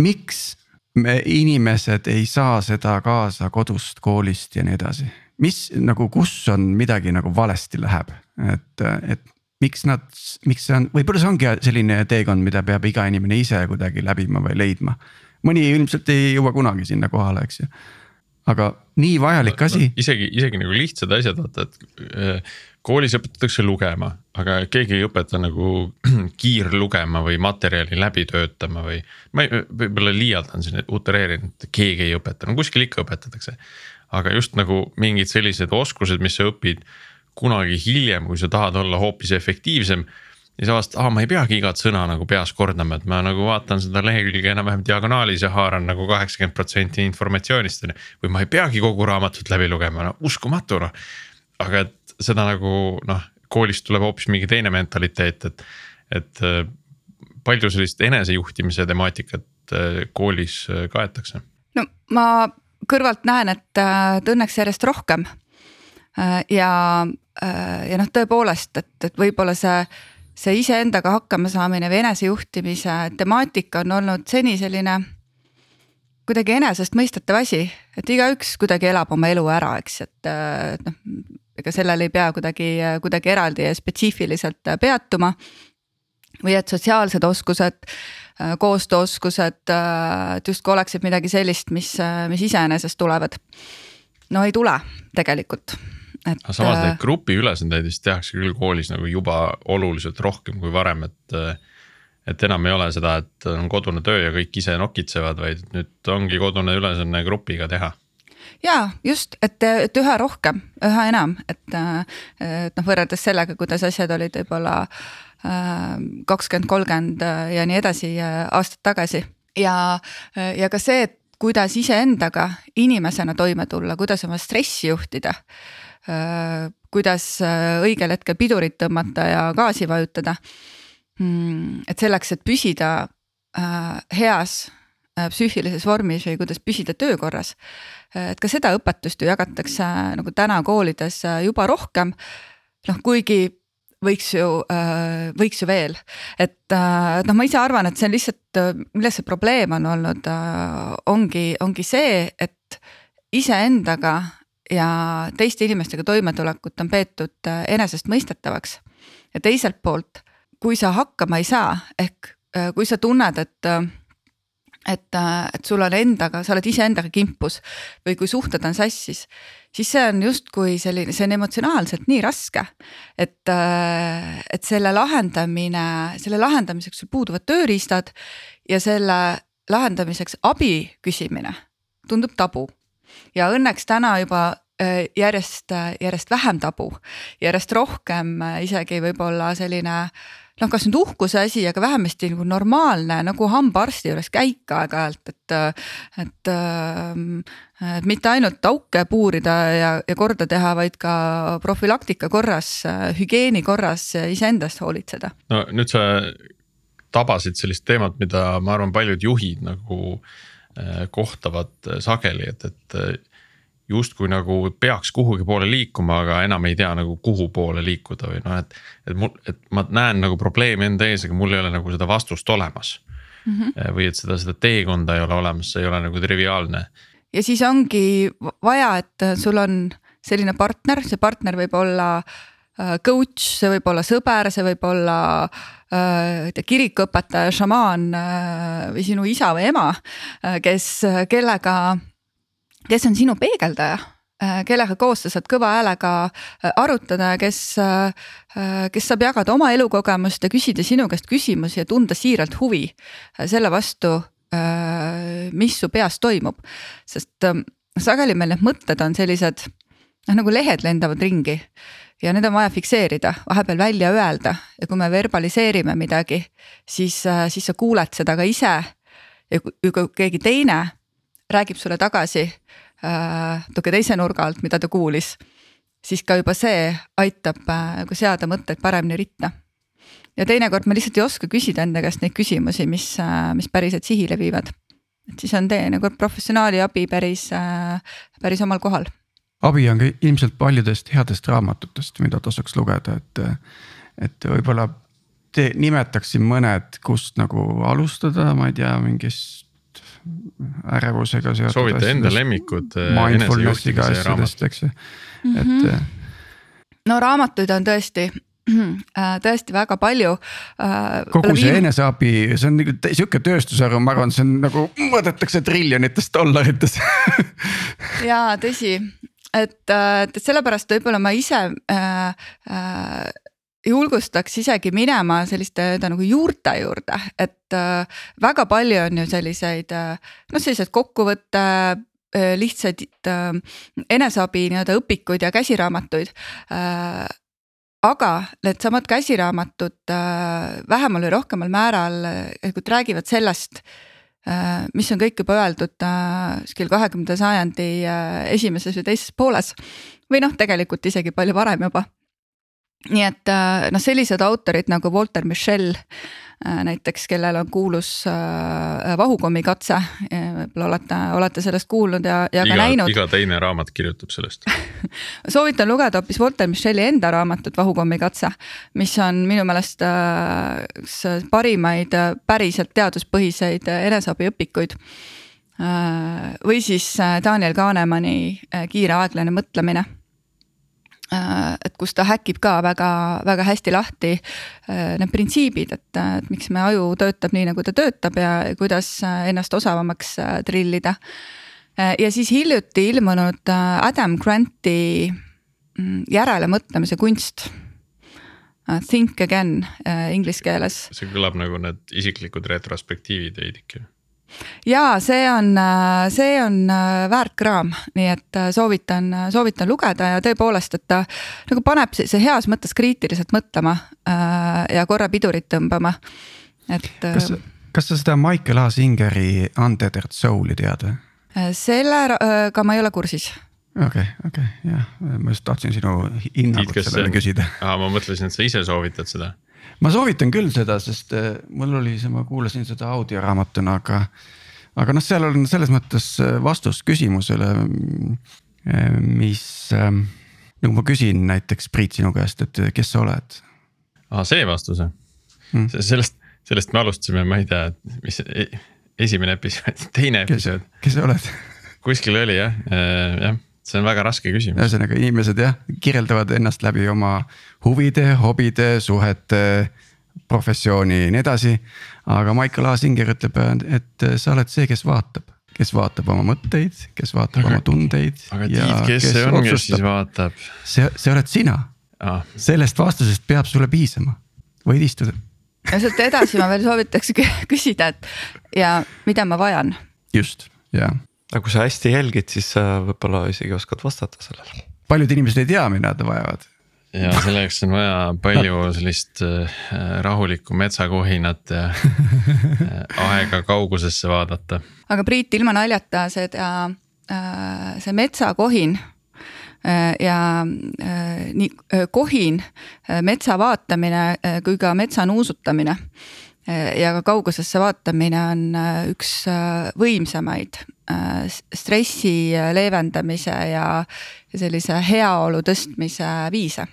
miks me inimesed ei saa seda kaasa kodust, koolist ja nii edasi. Mis nagu, kus on midagi nagu valesti läheb, et, et miks nad, miks see on, võib-olla see ongi selline teekond, mida peab iga inimene ise kuidagi läbima või leidma. mõni ilmselt ei jõua kunagi sinna kohale, eks ju. aga nii vajalik asi. isegi, isegi nagu lihtsad asjad, vaata, et koolis õpetatakse lugema, aga keegi ei õpeta nagu kiirlugema või materjali läbi töötama või. ma võib-olla liialdan siin, utreerin, et keegi ei õpeta, no kuskil ikka õpetatakse. Aga just nagu mingid sellised oskused, mis sa õpid kunagi hiljem, kui sa tahad olla hoopis efektiivsem. ja sa avastad, aa, ma ei peagi igat sõna nagu peas kordama, et ma nagu vaatan seda lehekülge enam-vähem diagonaalis ja haaran nagu kaheksakümmend protsenti informatsioonist on ju. või ma ei peagi kogu raamatut läbi lugema, no uskumatu noh. aga et seda nagu noh, koolist tuleb hoopis mingi teine mentaliteet, et, et äh, palju sellist enesejuhtimise temaatikat äh, koolis äh, kaetakse? no ma kõrvalt näen, et, et õnneks järjest rohkem. ja, ja noh, tõepoolest, et, et võib-olla see, see iseendaga hakkama saamine või enesejuhtimise temaatika on olnud seni selline kuidagi enesestmõistetav asi, et igaüks kuidagi elab oma elu ära, eks, et noh ega sellel ei pea kuidagi, kuidagi eraldi ja spetsiifiliselt peatuma. või et sotsiaalsed oskused, koostööoskused, et justkui oleksid midagi sellist, mis, mis iseenesest tulevad. no ei tule tegelikult et. aga samas neid grupiülesandeid vist tehakse küll koolis nagu juba oluliselt rohkem kui varem, et. et enam ei ole seda, et on kodune töö ja kõik ise nokitsevad, vaid nüüd ongi kodune ülesanne grupiga teha ja just, et, et üha rohkem, üha enam, et, et noh, võrreldes sellega, kuidas asjad olid võib-olla äh, kakskümmend, kolmkümmend ja nii edasi aastat tagasi ja, ja ka see, et kuidas iseendaga inimesena toime tulla, kuidas oma stressi juhtida. Äh, kuidas äh, õigel hetkel pidurit tõmmata ja gaasi vajutada. Hmm, et selleks, et püsida heas psüühilises vormis või kuidas püsida töökorras et ka seda õpetust ju jagatakse nagu täna koolides äh, juba rohkem. noh, kuigi võiks ju, äh, võiks ju veel, et äh, noh, ma ise arvan, et see on lihtsalt, milles see probleem on olnud, ongi, ongi see, et iseendaga ja teiste inimestega toimetulekut on peetud enesestmõistetavaks. ja teiselt poolt, kui sa hakkama ei saa, ehk kui sa tunned, et et, äh, et sul on endaga, sa oled iseendaga kimpus või kui suhted on sassis, siis see on justkui selline, see on emotsionaalselt nii raske. et, äh, et selle lahendamine, selle lahendamiseks sul puuduvad tööriistad ja selle lahendamiseks abi küsimine tundub tabu. ja õnneks täna juba äh, järjest, järjest vähem tabu, järjest rohkem isegi võib-olla selline äh, noh, kas nüüd uhkuse asi, aga vähemasti nagu normaalne nagu hambaarsti juures käik aeg-ajalt, et, et et mitte ainult auke puurida ja, ja korda teha, vaid ka profülaktika korras, hügieeni korras iseendast hoolitseda. no nüüd sa tabasid sellist teemat, mida ma arvan, paljud juhid nagu eh, kohtavad sageli, et, et justkui nagu peaks kuhugi poole liikuma, aga enam ei tea nagu kuhu poole liikuda või noh, et. et mul, et ma näen nagu probleemi enda ees, aga mul ei ole nagu seda vastust olemas mm. -hmm. või et seda, seda teekonda ei ole olemas, see ei ole nagu triviaalne. ja siis ongi vaja, et sul on selline partner, see partner võib olla äh, coach, see võib olla sõber, see võib olla äh, kirikuõpetaja, šamaan äh, või sinu isa või ema, kes, kellega, kes on sinu peegeldaja kellega koos sa saad kõva häälega arutada ja kes, kes saab jagada oma elukogemust ja küsida sinu käest küsimusi ja tunda siiralt huvi selle vastu, mis su peas toimub. sest sageli meil need mõtted on sellised noh, nagu lehed lendavad ringi ja need on vaja fikseerida, vahepeal välja öelda ja kui me verbaliseerime midagi, siis, äh, siis sa kuuled seda ka ise. ja kui keegi teine räägib sulle tagasi äh, natuke teise nurga alt, mida ta kuulis, siis ka juba see aitab äh, nagu seada mõtteid paremini ritta. ja teinekord me lihtsalt ei oska küsida enda käest neid küsimusi, mis, mis päriselt sihile viivad et siis on teinekord professionaali abi päris, äh, päris omal kohal. abi on ka ilmselt paljudest headest raamatutest, mida tasuks lugeda, et, et võib-olla te nimetaksin mõned, kust nagu alustada, ma ei tea, mingist ärevusega seotud. soovita enda lemmikud. Äh, mindfulness'iga asjadest, eks ju, et mm. -hmm. no raamatuid on tõesti Äh, tõesti väga palju. Äh, kogu see viim... eneseabi, see on nagu sihuke tööstusharu, ma arvan, see on nagu mõõdetakse triljonites dollarites ja tõsi, et, äh, et sellepärast võib-olla ma ise äh, äh, julgustaks isegi minema selliste nagu juurte juurde, et äh, väga palju on ju selliseid noh, selliseid kokkuvõtte lihtsaid äh, eneseabi nii-öelda õpikuid ja käsiraamatuid äh, aga needsamad käsiraamatud äh, vähemal või rohkemal määral tegelikult räägivad sellest, äh, mis on kõik juba öeldud äh, kuskil kahekümnenda sajandi esimeses või teises pooles või noh, tegelikult isegi palju varem juba. Nii et noh, sellised autorid nagu Walter Michel Äh, näiteks, kellel on kuulus äh, vahukommi katse, võib-olla olete, olete sellest kuulnud ja, ja iga, ka näinud. iga teine raamat kirjutab sellest soovitan lugeda hoopis Walter Micheli enda raamatut Vahukommi katse, mis on minu meelest äh, üks parimaid päriselt teaduspõhiseid eneseabiõpikuid. või siis Daniel Kahnemani Kiire aeglane mõtlemine Äh, et kus ta häkib ka väga-väga hästi lahti äh, need printsiibid, et, et miks meie aju töötab nii, nagu ta töötab ja kuidas ennast osavamaks äh, trillida. ja siis hiljuti ilmunud Adam Granti mm, järelemõtlemise kunst. Think again inglise keeles. see kõlab nagu need isiklikud retrospektiivid veidike ja see on, see on äh, väärt kraam, nii et äh, soovitan, soovitan lugeda ja tõepoolest, et ta nagu paneb sellise heas mõttes kriitiliselt mõtlema äh, ja korra pidurit tõmbama, et. kas, kas sa seda Michael A. Singeri Untethered Soul'i tead sellega ma ei ole kursis. Okei okay,, okei okay, jah, ma just tahtsin sinu hinnangut sellele küsida. aa, ma mõtlesin, et sa ise soovitad seda ma soovitan küll seda, sest äh, mul oli see, ma kuulasin seda audioraamatuna, aga. aga noh, seal on selles mõttes äh, vastus küsimusele, äh, mis nagu ma küsin näiteks Priit sinu käest, et kes sa oled? aa, see vastus hmm., sellest, sellest me alustasime, ma ei tea, mis e, esimene episood, teine episood. kes sa oled? kuskil oli jah, jah see on väga raske küsimus. ühesõnaga inimesed jah, kirjeldavad ennast läbi oma huvide, hobide, suhete, professiooni ja nii edasi. aga Michael A Singer ütleb, et sa oled see, kes vaatab, kes vaatab oma mõtteid, kes vaatab aga, oma tundeid. aga Tiit, kes see on, kes siis vaatab? see, see oled sina ah.. sellest vastusest peab sulle piisama, võid istuda. ja sealt edasi ma veel soovitaks küsida, et ja mida ma vajan. just, ja aga kui sa hästi jälgid, siis sa võib-olla isegi oskad vastata sellele. paljud inimesed ei tea, mida nad vajavad. ja selleks on vaja palju sellist äh, rahulikku metsakohinat ja äh, aega kaugusesse vaadata. aga Priit, ilma naljata seda, äh, see metsakohin ja nii kohin, metsa vaatamine kui ka metsa nuusutamine ja ka kaugusesse vaatamine on üks võimsamaid Äh, stressi leevendamise ja, sellise heaolu tõstmise viise.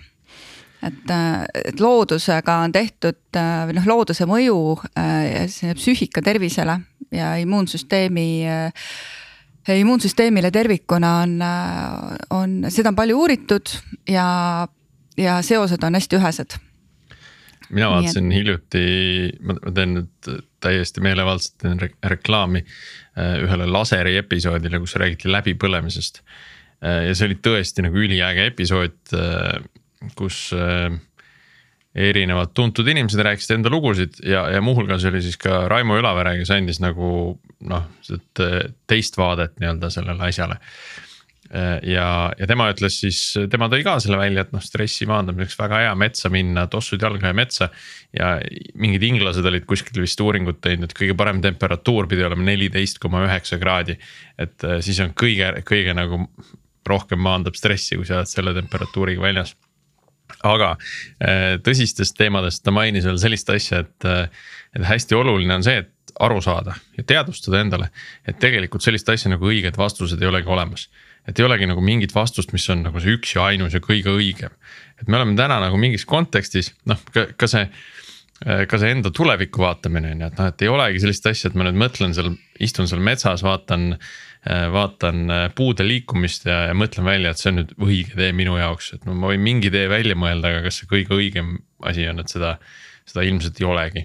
et, äh, et loodusega on tehtud äh, või noh, looduse mõju psüühika tervisele ja immuunsüsteemi immuunsüsteemile tervikuna on, on, seda on palju uuritud ja, ja seosed on hästi ühesed mina vaatasin et... hiljuti, ma teen nüüd täiesti meelevaldselt teen re reklaami äh, ühele laseri episoodile, kus räägiti läbipõlemisest. Äh, ja see oli tõesti nagu üliäge episood, äh, kus erinevad tuntud inimesed rääkisid enda lugusid ja, ja muuhulgas oli siis ka Raimo Ülavere, kes andis nagu noh, teist vaadet nii-öelda sellele asjale ja, ja tema ütles siis, tema tõi ka selle välja, et noh, stressi maandamiseks väga hea metsa minna, tossud jalga ja metsa. ja mingid inglased olid kuskil vist uuringut teinud, et kõige parem temperatuur pidi olema neliteist koma üheksa kraadi. et äh, siis on kõige, kõige nagu rohkem maandab stressi, kui sa oled selle temperatuuriga väljas. aga äh, tõsistest teemadest ta mainis veel sellist asja, et, et hästi oluline on see, et aru saada ja teadvustada endale, et tegelikult sellist asja nagu õiged vastused ei olegi olemas et ei olegi nagu mingit vastust, mis on nagu see üks ja ainus ja kõige õigem. et me oleme täna nagu mingis kontekstis noh, ka, ka see ka see enda tuleviku vaatamine on ju, et noh, et ei olegi sellist asja, et ma nüüd mõtlen seal, istun seal metsas, vaatan. vaatan puude liikumist ja, ja mõtlen välja, et see on nüüd õige tee minu jaoks, et no ma võin mingi tee välja mõelda, aga kas see kõige õigem asi on, et seda, seda ilmselt ei olegi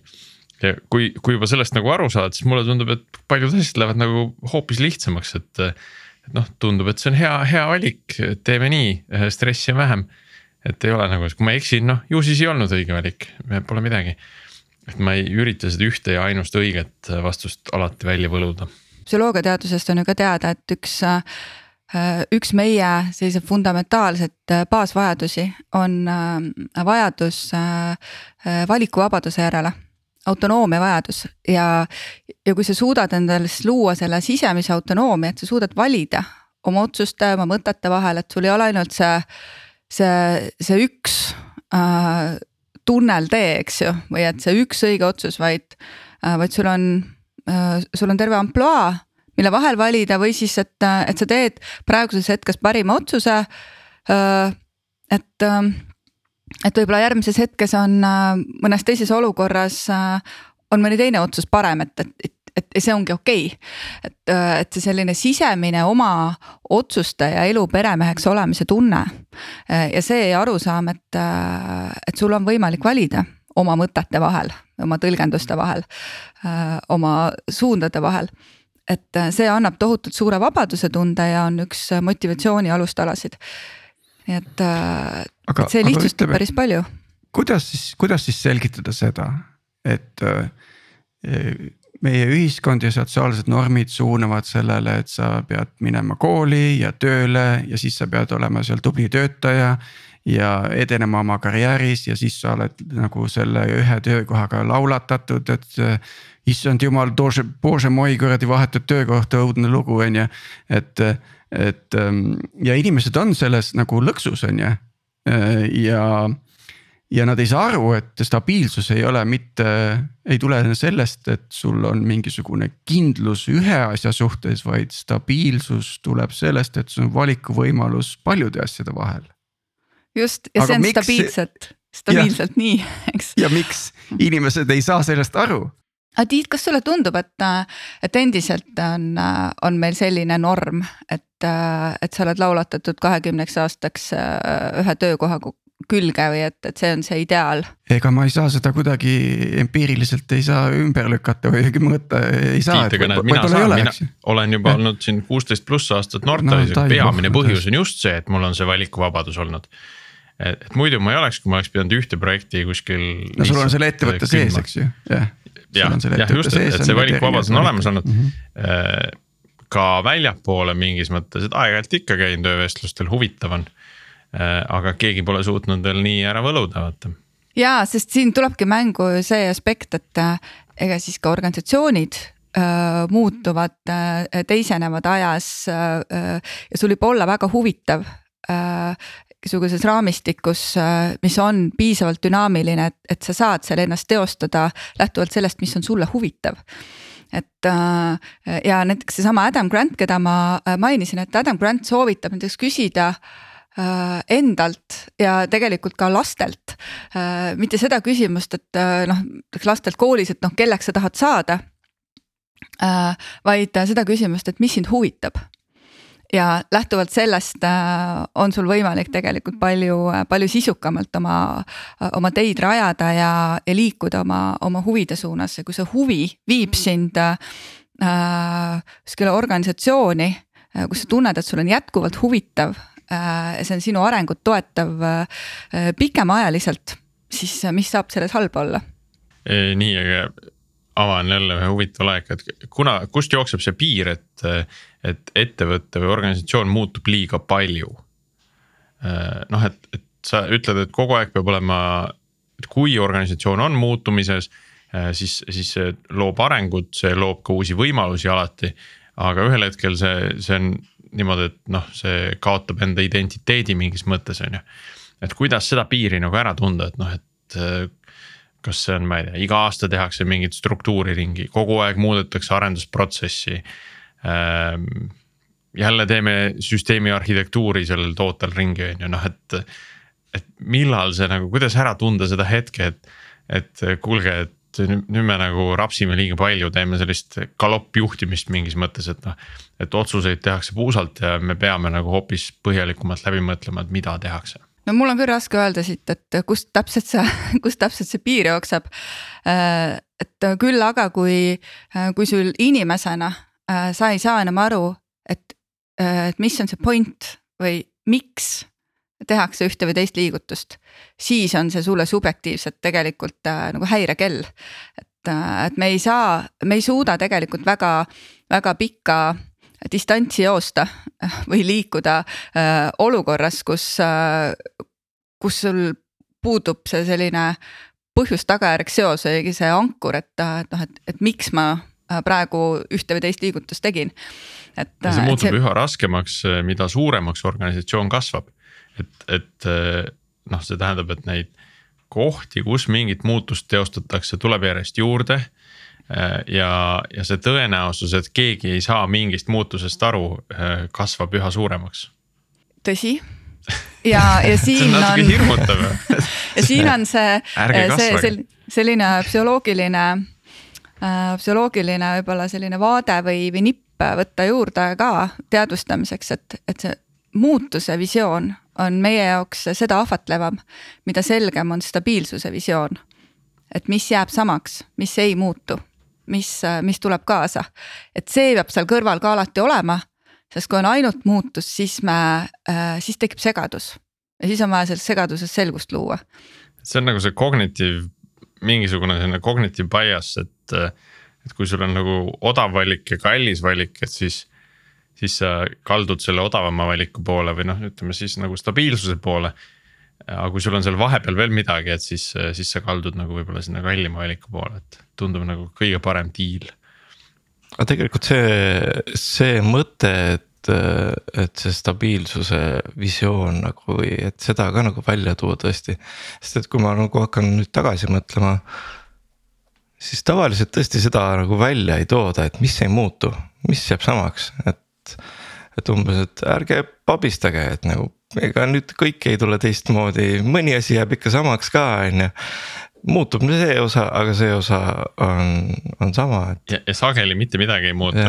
ja kui, kui juba sellest nagu aru saad, siis mulle tundub, et paljud asjad lähevad nagu hoopis lihtsamaks, et noh, tundub, et see on hea, hea valik, teeme nii, stressi on vähem. et ei ole nagu, kui ma eksin, noh ju siis ei olnud õige valik, pole midagi. et ma ei ürita seda ühte ja ainust õiget vastust alati välja võluda. psühholoogiateadusest on ju ka teada, et üks üks meie selliseid fundamentaalseid baasvajadusi on vajadus valikuvabaduse järele autonoomia vajadus ja, ja kui sa suudad endale siis luua selle sisemise autonoomia, et sa suudad valida oma otsuste, oma mõtete vahel, et sul ei ole ainult see, see, see üks äh, tunneltee, eks ju, või et see üks õige otsus, vaid äh,, vaid sul on äh,, sul on terve ampluaa, mille vahel valida või siis, et, et sa teed praeguses hetkes parima otsuse äh,. et äh, et võib-olla järgmises hetkes on äh, mõnes teises olukorras äh, on mõni teine otsus parem, et, et, et et see ongi okei okay.. et, äh, et see selline sisemine oma otsuste ja elu peremeheks olemise tunne ja see arusaam, et, et sul on võimalik valida oma mõtete vahel, oma tõlgenduste vahel, oma suundade vahel. et see annab tohutult suure vabaduse tunde ja on üks motivatsiooni alustalasid nii et, äh, et see lihtsustab ütleme, päris palju. kuidas siis, kuidas siis selgitada seda, et äh, meie ühiskond ja sotsiaalsed normid suunavad sellele, et sa pead minema kooli ja tööle ja siis sa pead olema seal tubli töötaja. ja edenema oma karjääris ja siis sa oled nagu selle ühe töökohaga laulatatud, et äh, issand jumal, bože moi kuradi vahetut töökohta, õudne lugu on ju, et et ähm, ja inimesed on selles nagu lõksus, on ju. Äh, ja, ja nad ei saa aru, et stabiilsus ei ole mitte, ei tule sellest, et sul on mingisugune kindlus ühe asja suhtes, vaid stabiilsus tuleb sellest, et sul on valikuvõimalus paljude asjade vahel. just ja Aga see on miks... stabiilselt, stabiilselt ja, nii, eks. ja miks inimesed ei saa sellest aru? Aga Tiit, kas sulle tundub, et, et endiselt on, on meil selline norm, et, et sa oled laulatatud kahekümneks aastaks ühe töökoha külge või et, et see on see ideaal? ega ma ei saa seda kuidagi empiiriliselt ei saa ümber lükata või mõõta ei saa. Tiit, aga näed, mina saan, mina olen juba ja. olnud siin kuusteist pluss aastat Nortalis no,, peamine põhjus on just see, et mul on see valikuvabadus olnud et, et muidu ma ei oleks, kui ma oleks pidanud ühte projekti kuskil. no sul on selle ettevõtte sees, eks ju, jah jah, jah just, et, et see valikuvabadus on olemas olnud mm. -hmm. ka väljapoole mingis mõttes, et aeg-ajalt ikka käin töövestlustel, huvitav on. Äh, aga keegi pole suutnud veel nii ära võluda, vaata. ja, sest siin tulebki mängu see aspekt, et äh, ega siis ka organisatsioonid muutuvad äh, teisenevad ajas äh, ja sul võib olla väga huvitav mingisuguses raamistikus, äh, mis on piisavalt dünaamiline, et, et sa saad seal ennast teostada lähtuvalt sellest, mis on sulle huvitav et äh, ja näiteks seesama Adam Grant, keda ma äh, mainisin, et Adam Grant soovitab näiteks küsida endalt ja tegelikult ka lastelt. mitte seda küsimust, et noh, lastelt koolis, et noh, kelleks sa tahad saada. vaid seda küsimust, et mis sind huvitab ja lähtuvalt sellest äh, on sul võimalik tegelikult palju, palju sisukamalt oma, oma teid rajada ja, ja liikuda oma, oma huvide suunas ja kui see huvi viib sind äh, kuskile organisatsiooni, äh, kus sa tunned, et sul on jätkuvalt huvitav äh,. see on sinu arengut toetav äh, pikemaajaliselt, siis mis saab selles halba olla? nii, aga avan jälle ühe huvitava laeka, et kuna, kust jookseb see piir, et, et ettevõte või organisatsioon muutub liiga palju. noh, et, et sa ütled, et kogu aeg peab olema, et kui organisatsioon on muutumises, siis, siis see loob arengut, see loob ka uusi võimalusi alati. aga ühel hetkel see, see on niimoodi, et noh, see kaotab enda identiteedi mingis mõttes, on ju. et kuidas seda piiri nagu ära tunda, et noh, et kas see on, ma ei tea, iga aasta tehakse mingit struktuuri ringi, kogu aeg muudetakse arendusprotsessi ähm,. jälle teeme süsteemi arhitektuuri sellel tootel ringi, on ju, noh, et. et millal see nagu, kuidas ära tunda seda hetke, et, et kuulge, et nüüd me nagu rapsime liiga palju, teeme sellist galoppjuhtimist mingis mõttes, et noh. et otsuseid tehakse puusalt ja me peame nagu hoopis põhjalikumalt läbi mõtlema, et mida tehakse no mul on küll raske öelda siit, et kust täpselt see, kust täpselt see piir jookseb. Äh, et küll aga, kui, kui sul inimesena äh, sa ei saa enam aru, et, et mis on see point või miks tehakse ühte või teist liigutust, siis on see sulle subjektiivselt tegelikult äh, nagu häirekell. et, et me ei saa, me ei suuda tegelikult väga, väga pikka distantsi joosta või liikuda äh, olukorras, kus äh,, kus sul puudub see selline põhjus-tagajärg seos või see ankur, et, et noh, et, et miks ma äh, praegu ühte või teist liigutust tegin. et. see muutub see... üha raskemaks, mida suuremaks organisatsioon kasvab. et, et noh, see tähendab, et neid kohti, kus mingit muutust teostatakse, tuleb järjest juurde Äh, ja, ja see tõenäosus, et keegi ei saa mingist muutusest aru, äh, kasvab üha suuremaks. tõsi ja, ja siin on. see on natuke hirmutav ja siin on see, see, see selline psühholoogiline äh,, psühholoogiline võib-olla selline vaade või, või nipp võtta juurde ka teadvustamiseks, et, et see muutuse visioon on meie jaoks seda ahvatlevam, mida selgem on stabiilsuse visioon. et mis jääb samaks, mis ei muutu mis, mis tuleb kaasa. et see peab seal kõrval ka alati olema, sest kui on ainult muutus, siis me, äh, siis tekib segadus ja siis on vaja selles segaduses selgust luua. see on nagu see kognitiv, mingisugune selline cognitive bias, et, et kui sul on nagu odav valik ja kallis valik, et siis siis sa kaldud selle odavama valiku poole või noh, ütleme siis nagu stabiilsuse poole aga kui sul on seal vahepeal veel midagi, et siis, siis sa kaldud nagu võib-olla sinna kallima valiku poole, et tundub nagu kõige parem diil. aga tegelikult see, see mõte, et, et see stabiilsuse visioon nagu või et seda ka nagu välja tuua tõesti. sest et kui ma nagu hakkan nüüd tagasi mõtlema. siis tavaliselt tõesti seda nagu välja ei tooda, et mis ei muutu, mis jääb samaks, et et umbes, et ärge pabistage, et nagu ega nüüd kõik ei tule teistmoodi, mõni asi jääb ikka samaks ka, on ju muutub see osa, aga see osa on, on sama, et. ja, ja sageli mitte midagi ei muutu.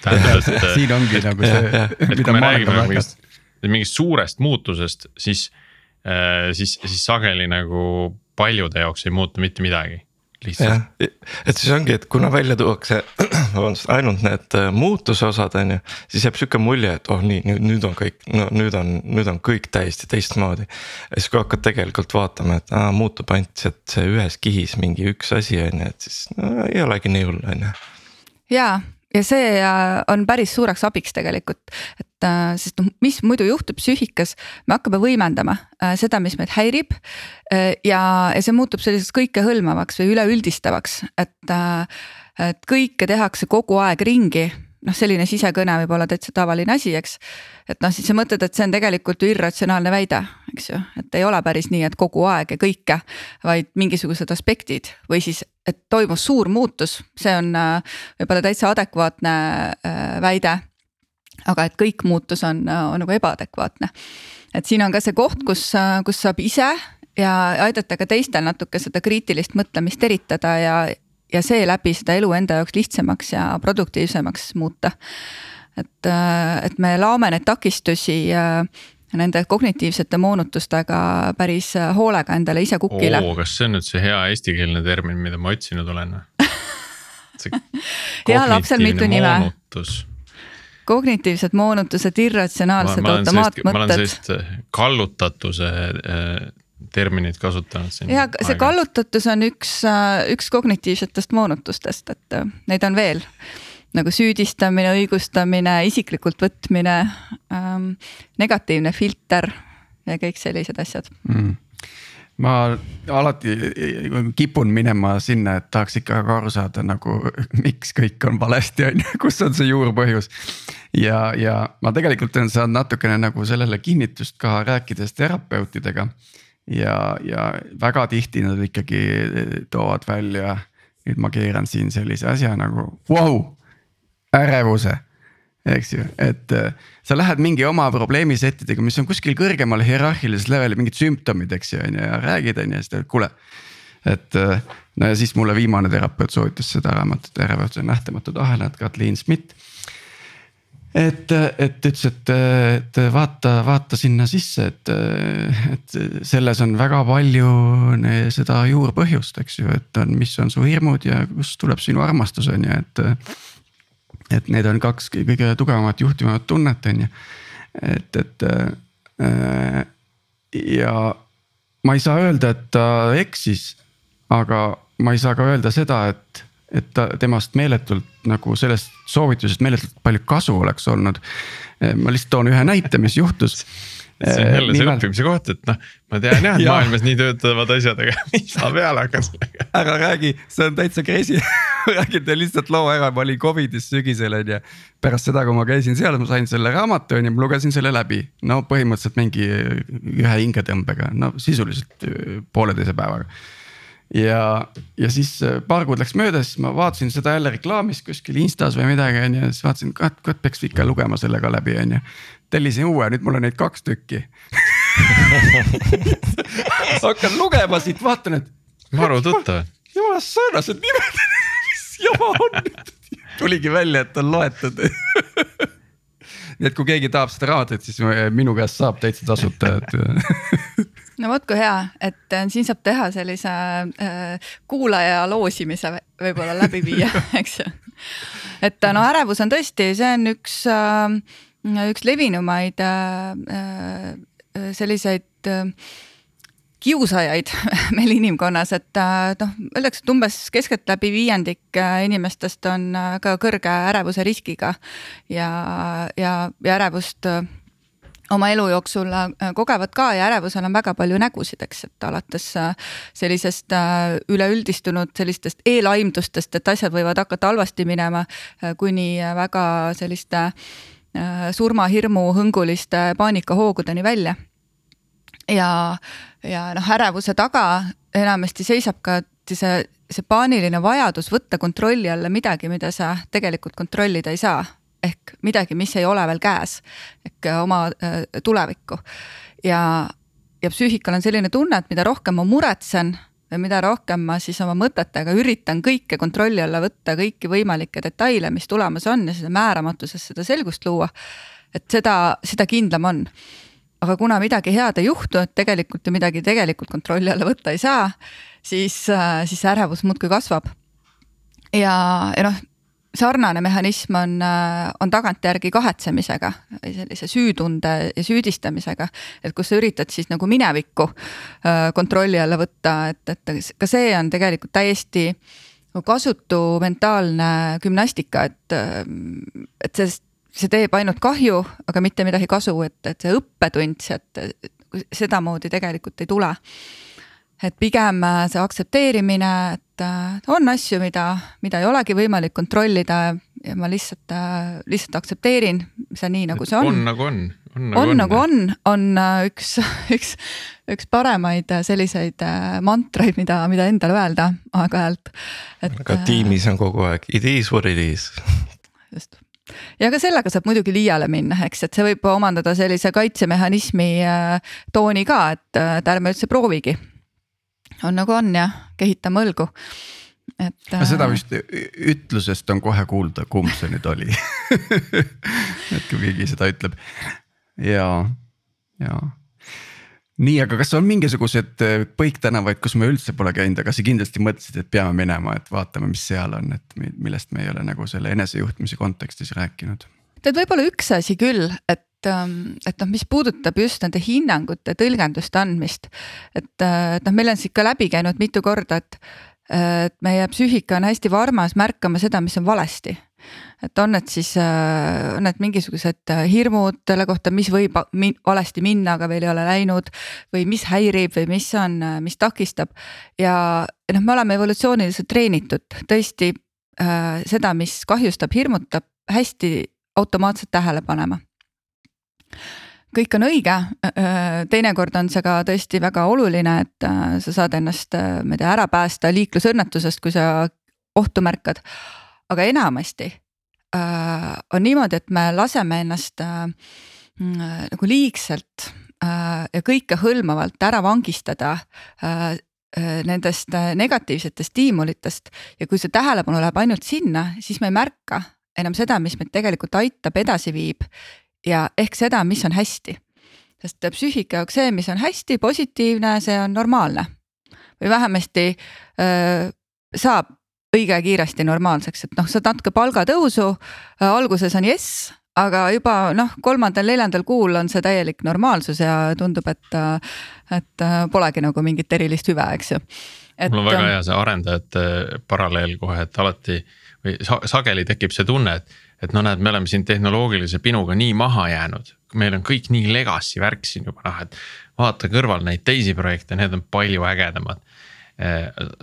tähendab, et siin ongi nagu see. kui me räägime nagu mingist, mingist suurest muutusest, siis, äh, siis, siis sageli nagu paljude jaoks ei muutu mitte midagi lihtsalt. et siis ongi, et kuna välja tuuakse vabandust, ainult need äh, muutuse osad on ju, siis jääb sihuke mulje, et oh nii, nüüd, nüüd on kõik, no nüüd on, nüüd on kõik täiesti teistmoodi. ja siis, kui hakkad tegelikult vaatama, et aa, muutub ainult see, et see ühes kihis mingi üks asi on ju, et siis no ei olegi nii hull, on ju. jaa ja see äh, on päris suureks abiks tegelikult, et äh, sest noh, mis muidu juhtub psüühikas, me hakkame võimendama äh, seda, mis meid häirib. ja, ja see muutub selliseks kõikehõlmavaks või üleüldistavaks, et, et kõike tehakse kogu aeg ringi noh, selline sisekõne võib olla täitsa tavaline asi, eks. et noh, siis sa mõtled, et see on tegelikult ju irratsionaalne väide, eks ju, et ei ole päris nii, et kogu aeg ja kõike, vaid mingisugused aspektid või siis, et toimus suur muutus, see on äh, võib-olla täitsa adekvaatne äh, väide. aga et kõik muutus on, on nagu ebaadekvaatne. et siin on ka see koht, kus, kus saab ise ja aidata ka teistel natuke seda kriitilist mõtlemist eritada ja ja seeläbi seda elu enda jaoks lihtsamaks ja produktiivsemaks muuta. et, et me laome neid takistusi nende kognitiivsete moonutustega päris hoolega endale ise kukile. kas see on nüüd see hea eestikeelne termin, mida ma otsinud olen hea lapsel mitu nime. kognitiivsed moonutused, irratsionaalsed automaatmõtted. ma olen sellist kallutatuse äh, terminit kasutanud siin. ja see kallutatus on üks, äh, üks kognitiivsetest moonutustest, et äh, neid on veel nagu süüdistamine, õigustamine, isiklikult võtmine ähm,, negatiivne filter ja kõik sellised asjad mm ma alati kipun minema sinna, et tahaks ikka ka aru saada nagu miks kõik on valesti, on ju, kus on see juurpõhjus. ja, ja ma tegelikult olen saanud natukene nagu sellele kinnitust ka rääkides terapeutidega. ja, ja väga tihti nad ikkagi toovad välja, nüüd ma keeran siin sellise asja nagu vau wow,, ärevuse eks ju, et äh, sa lähed mingi oma probleemi settidega, mis on kuskil kõrgemal hierarhilises levelil mingid sümptomid, eks ju, on ju ja räägid, on ju, siis ta ütleb, kuule. et äh, no ja siis mulle viimane terapeut soovitas seda raamatut Ärevuse nähtamatud ahelad, Katliin Schmidt. et, et ütles, et, et vaata, vaata sinna sisse, et, et selles on väga palju seda juurpõhjust, eks ju, et on, mis on su hirmud ja kust tuleb sinu armastus, on ju, et et need on kaks kõige tugevamat juhtivamat tunnet, on ju. et, et äh, ja ma ei saa öelda, et ta eksis, aga ma ei saa ka öelda seda, et, et ta temast meeletult nagu sellest soovitusest meeletult palju kasu oleks olnud. ma lihtsalt toon ühe näite, mis juhtus see on jälle see õppimise koht, et noh, ma tean jah, et ja. maailmas nii töötavad asjad, aga mis ma peale hakkan sellega. ära räägi, see on täitsa crazy räägin teile lihtsalt loo ära, ma olin Covidis sügisel on ju. pärast seda, kui ma käisin seal, ma sain selle raamatu on ju, ma lugesin selle läbi. no põhimõtteliselt mingi ühe hingetõmbega, no sisuliselt pooleteise päevaga ja, ja siis paar kuud läks mööda, siis ma vaatasin seda jälle reklaamis kuskil Instas või midagi on ju, siis vaatasin, et kurat peaks ikka lugema selle ka läbi, on ju tellisin uue, nüüd mul on neid kaks tükki hakkan lugema siit, vaatan, et. maru tuttav. jumala sarnased nimed, mis jama on tuligi välja, et on loetud nii et kui keegi tahab seda raamatut, siis minu käest saab täitsa tasuta, et no vot kui hea, et äh, siin saab teha sellise äh, kuulaja loosimise võib-olla läbi viia, eks ju. et no ärevus on tõesti, see on üks äh, üks levinumaid äh, äh, selliseid äh, kiusajaid meil inimkonnas, et noh, öeldakse, et umbes keskeltläbi viiendik inimestest on ka kõrge ärevuse riskiga ja, ja, ja ärevust oma elu jooksul kogevad ka ja ärevusel on väga palju nägusid, eks, et alates sellisest üleüldistunud sellistest eelaimdustest, et asjad võivad hakata halvasti minema, kuni väga selliste äh, Äh, surmahirmu hõnguliste paanikahoogudeni välja. ja, ja noh, ärevuse taga enamasti seisab ka see, see paaniline vajadus võtta kontrolli alla midagi, mida sa tegelikult kontrollida ei saa. ehk midagi, mis ei ole veel käes, ehk oma äh, tulevikku. ja, ja psüühikal on selline tunne, et mida rohkem ma muretsen või mida rohkem ma siis oma mõtetega üritan kõike kontrolli alla võtta, kõiki võimalikke detaile, mis tulemas on ja seda määramatuses seda selgust luua. et seda, seda kindlam on. aga kuna midagi head ei juhtu, et tegelikult ju midagi tegelikult kontrolli alla võtta ei saa, siis, siis ärevus muudkui kasvab. ja, ja noh, sarnane mehhanism on, äh, on tagantjärgi kahetsemisega või sellise süütunde ja süüdistamisega. et kus sa üritad siis nagu minevikku äh, kontrolli alla võtta, et, et ka see on tegelikult täiesti kasutu mentaalne gümnastika, et, äh, et see, see teeb ainult kahju, aga mitte midagi kasu, et, et see õppetund sealt sedamoodi tegelikult ei tule et pigem see aktsepteerimine, et äh, on asju, mida, mida ei olegi võimalik kontrollida ja ma lihtsalt, äh, lihtsalt aktsepteerin see nii, nagu see on. on nagu on, on nagu on. on nagu on, on üks, üks, üks paremaid selliseid mantraid, mida, mida endale öelda aeg-ajalt. aga tiimis on kogu aeg it is what it is. just ja ka sellega saab muidugi liiale minna, eks, et see võib omandada sellise kaitsemehhanismi tooni ka, et, et ärme üldse proovigi on nagu on ja kehitame õlgu. et. seda vist ütlusest on kohe kuulda, kumb see nüüd oli et kui keegi seda ütleb ja, ja nii, aga kas on mingisugused põiktänavaid, kus me üldse pole käinud, aga sa kindlasti mõtlesid, et peame minema, et vaatame, mis seal on, et millest me ei ole nagu selle enesejuhtimise kontekstis rääkinud? tead, võib-olla üks asi küll, et et noh, mis puudutab just nende hinnangute tõlgenduste andmist. et, et noh, meil on siit ka läbi käinud mitu korda, et et meie psüühika on hästi varmas märkama seda, mis on valesti. et on need siis, äh, on need mingisugused äh, hirmud selle kohta, mis võib valesti minna, aga veel ei ole läinud. või mis häirib või mis on, äh, mis takistab ja noh, me oleme evolutsiooniliselt treenitud tõesti äh, seda, mis kahjustab, hirmutab hästi automaatselt tähele panema kõik on õige, teinekord on see ka tõesti väga oluline, et äh, sa saad ennast, äh, ma ei tea, ära päästa liiklusõnnetusest, kui sa ohtu märkad. aga enamasti äh, on niimoodi, et me laseme ennast nagu liigselt ja kõikehõlmavalt ära vangistada nendest negatiivsetest stiimulitest. Ja kui see tähelepanu läheb ainult sinna, siis me ei märka enam seda, mis meid tegelikult aitab, edasi viib ja ehk seda, mis on hästi. sest psüühika jaoks see, mis on hästi positiivne, see on normaalne või vähemasti öö, saab õige kiiresti normaalseks, et noh, saad natuke palgatõusu, alguses on jess, aga juba noh, kolmandal-neljandal kuul on see täielik normaalsus ja tundub, et, et polegi nagu mingit erilist hüve, eks ju. mul on väga hea see arendajate paralleel kohe, et alati või sageli tekib see tunne, et et no näed, me oleme siin tehnoloogilise pinuga nii maha jäänud, meil on kõik nii legacy värk siin juba noh, et vaata kõrval neid teisi projekte, need on palju ägedamad.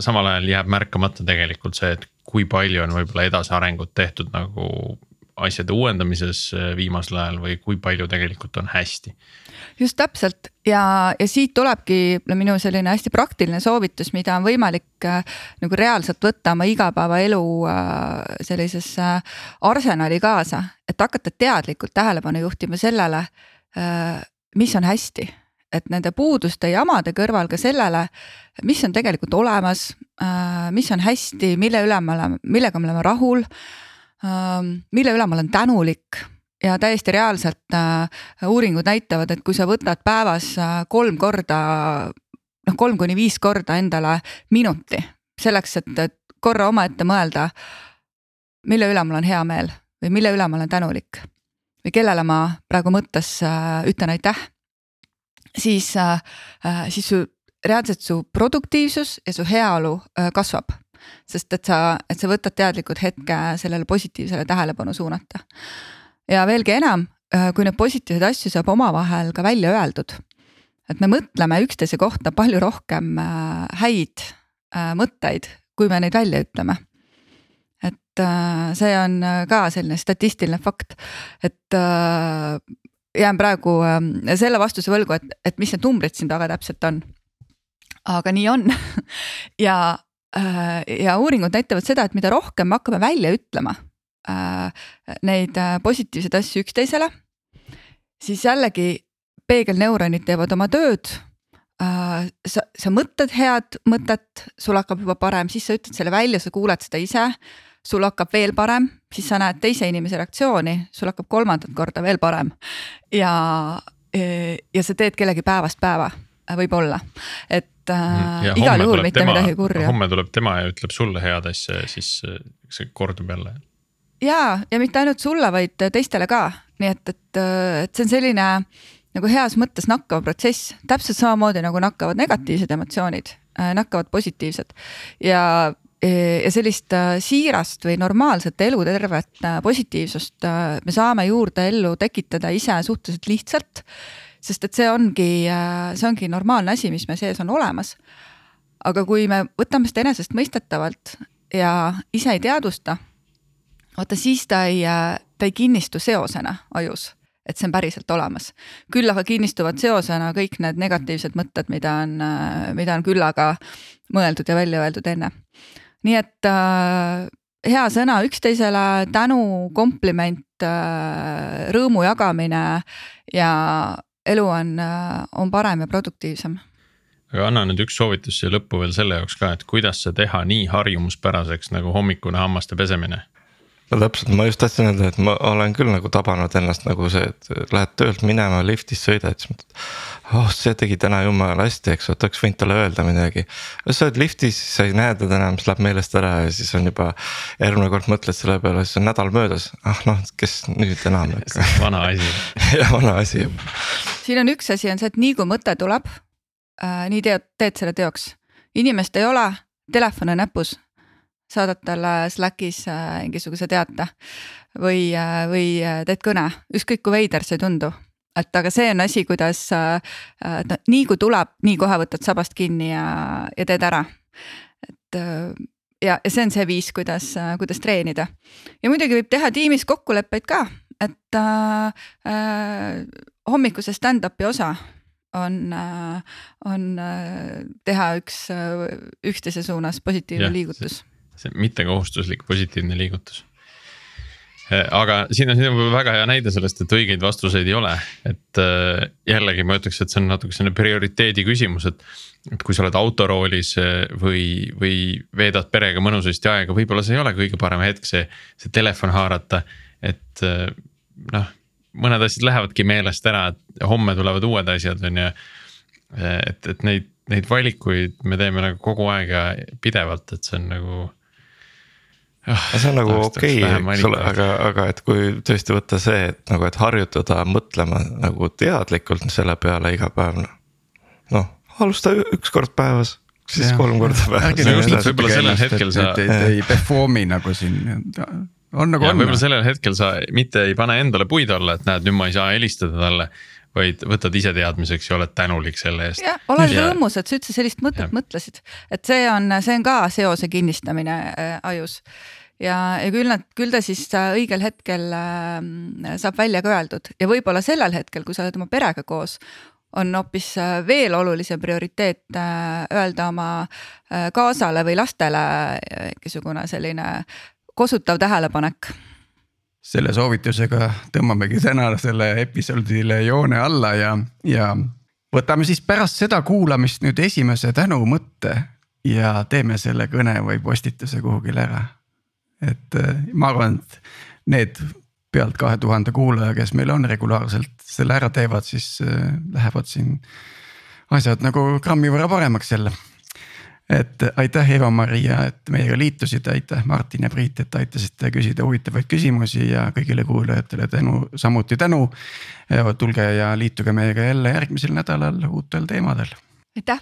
Samal ajal jääb märkamata tegelikult see, et kui palju on võib-olla edasiarengut tehtud nagu asjade uuendamises eh, viimasel ajal või kui palju tegelikult on hästi? Just täpselt. Ja, ja siit tulebki minu selline hästi praktiline soovitus, mida on võimalik äh, nagu reaalselt võtta oma igapäevaelu äh, sellisesse äh, arsenali kaasa, et hakata teadlikult tähelepanu juhtima sellele äh,, mis on hästi. Et nende puuduste ja jamade kõrval ka sellele, mis on tegelikult olemas, äh, mis on hästi, mille üle me oleme, millega me oleme rahul, äh, mille üle ma olen tänulik ja täiesti reaalselt uuringud näitavad, et kui sa võtad päevas kolm korda, noh, kolm kuni viis korda endale minuti selleks, et, et korra omaette mõelda, mille üle mul on hea meel või mille üle ma olen tänulik või kellele ma praegu mõttes ütlen aitäh, siis siis su reaalselt su produktiivsus ja su heaolu kasvab sest et sa, et sa võtad teadlikult hetke sellele positiivsele tähelepanu suunata ja veelgi enam, äh, kui neid positiivseid asju saab omavahel ka välja öeldud. et me mõtleme üksteise kohta palju rohkem äh, häid äh, mõtteid, kui me neid välja ütleme. et see on ka selline statistiline fakt, et jään praegu selle vastuse võlgu, et, et mis need numbrid siin taga täpselt on. aga nii on ja, ja uuringud näitavad seda, et mida rohkem me hakkame välja ütlema Äh, neid äh, positiivseid asju üksteisele, siis jällegi peegelneuronid teevad oma tööd. Äh, sa, sa mõtled head mõtet, sul hakkab juba parem, siis sa ütled selle välja, sa kuuled seda ise. sul hakkab veel parem, siis sa näed teise inimese reaktsiooni, sul hakkab kolmandat korda veel parem. ja, ja sa teed kellegi päevast päeva, võib-olla, et äh, ja igal juhul mitte tema, midagi kurja. homme tuleb tema ja ütleb sulle head asja ja siis see kordub jälle. Ja, ja mitte ainult sulle, vaid teistele ka, nii et, et, et see on selline nagu heas mõttes nakkav protsess, täpselt samamoodi nagu nakkavad negatiivsed emotsioonid, äh, nakkavad positiivsed. Ja ja sellist äh, siirast või normaalset elutervet äh, positiivsust me saame juurde ellu tekitada ise suhteliselt lihtsalt. Sest et see ongi, see ongi normaalne asi, mis me sees on olemas. aga kui me võtame seda enesestmõistetavalt ja ise ei teadvusta vaata siis ta ei, ta ei kinnistu seosena ajus, et see on päriselt olemas. küll aga kinnistuvad seosena kõik need negatiivsed mõtted, mida on, mida on küllaga mõeldud ja välja öeldud enne. nii et äh, hea sõna üksteisele, tänu, kompliment äh,, rõõmu jagamine ja elu on äh,, on parem ja produktiivsem. Aga anna nüüd üks soovitus siia lõppu veel selle jaoks ka, et kuidas see teha nii harjumuspäraseks nagu hommikune hammaste pesemine no täpselt, ma just tahtsin öelda, et ma olen küll nagu tabanud ennast nagu see, et lähed töölt minema, liftis sõidad, siis mõtled. oh, see tegi täna jumala hästi, eks, et oleks võinud talle öelda midagi. sa oled liftis, sa ei näe teda enam, siis läheb meelest ära ja siis on juba. järgmine kord mõtled selle peale, siis on nädal möödas, ah noh, kes nüüd enam vana asi jah, vana asi juba. siin on üks asi on see, et nii kui mõte tuleb äh,, nii teed, teed selle teoks. inimest ei ole, telefon on näpus saadad talle Slackis äh, mingisuguse teate või, äh, või äh, teed kõne, ükskõik kui veider see ei tundu. et aga see on asi, kuidas no nii kui tuleb, nii kohe võtad sabast kinni ja, ja teed ära. et ja, ja see on see viis, kuidas, kuidas treenida. ja muidugi võib teha tiimis kokkuleppeid ka, et äh, hommikuse stand-up'i osa on, on teha üks üksteise suunas positiivne ja, liigutus see mittekohustuslik positiivne liigutus. Äh, aga siin on, siin on väga hea näide sellest, et õigeid vastuseid ei ole, et äh, jällegi ma ütleks, et see on natuke selline prioriteedi küsimus, et. et kui sa oled autoroolis äh, või, või veedad perega mõnusasti aega, võib-olla see ei ole kõige parem hetk see, see telefon haarata, et noh mõned asjad lähevadki meelest ära, et homme tulevad uued asjad, on ju. et, et neid, neid valikuid me teeme nagu kogu aeg ja pidevalt, et see on nagu see on nagu okei okay,, eks ole, aga, aga et kui tõesti võtta see, et nagu, et harjutada mõtlema nagu teadlikult selle peale iga päev noh. noh, alusta üks kord päevas, siis ja, kolm korda päevas. võib-olla sellel hetkel sa. ei, ei perform'i nagu siin, on nagu on. võib-olla sellel hetkel sa mitte ei pane endale puid alla, et näed, nüüd ma ei saa helistada talle vaid võtad ise teadmiseks ja oled tänulik selle eest. jah, oled ja... rõõmus, et sa üldse sellist mõtet ja. mõtlesid, et see on, see on ka seose kinnistamine äh, ajus ja, ja küll nad, küll ta siis õigel hetkel äh, saab välja ka öeldud. Ja võib-olla sellel hetkel, kui sa oled oma perega koos, on hoopis äh, veel olulisem prioriteet äh, öelda oma äh, kaasale või lastele mingisugune selline kosutav tähelepanek. Selle soovitusega tõmbamegi tänasele episoodile joone alla ja, ja võtame siis pärast seda kuulamist nüüd esimese tänumõtte ja teeme selle kõne või postituse kuhugile ära et äh, ma arvan, et need pealt kahe tuhande kuulaja, kes meil on regulaarselt selle ära teevad, siis äh, lähevad siin asjad nagu grammi võrra paremaks jälle. et aitäh, Eva-Maria, et meiega liitusid, aitäh, Martin ja Priit, et aitasite küsida huvitavaid küsimusi ja kõigile kuulajatele tänu, samuti tänu. tulge ja liituge meiega jälle järgmisel nädalal uutel teemadel. aitäh.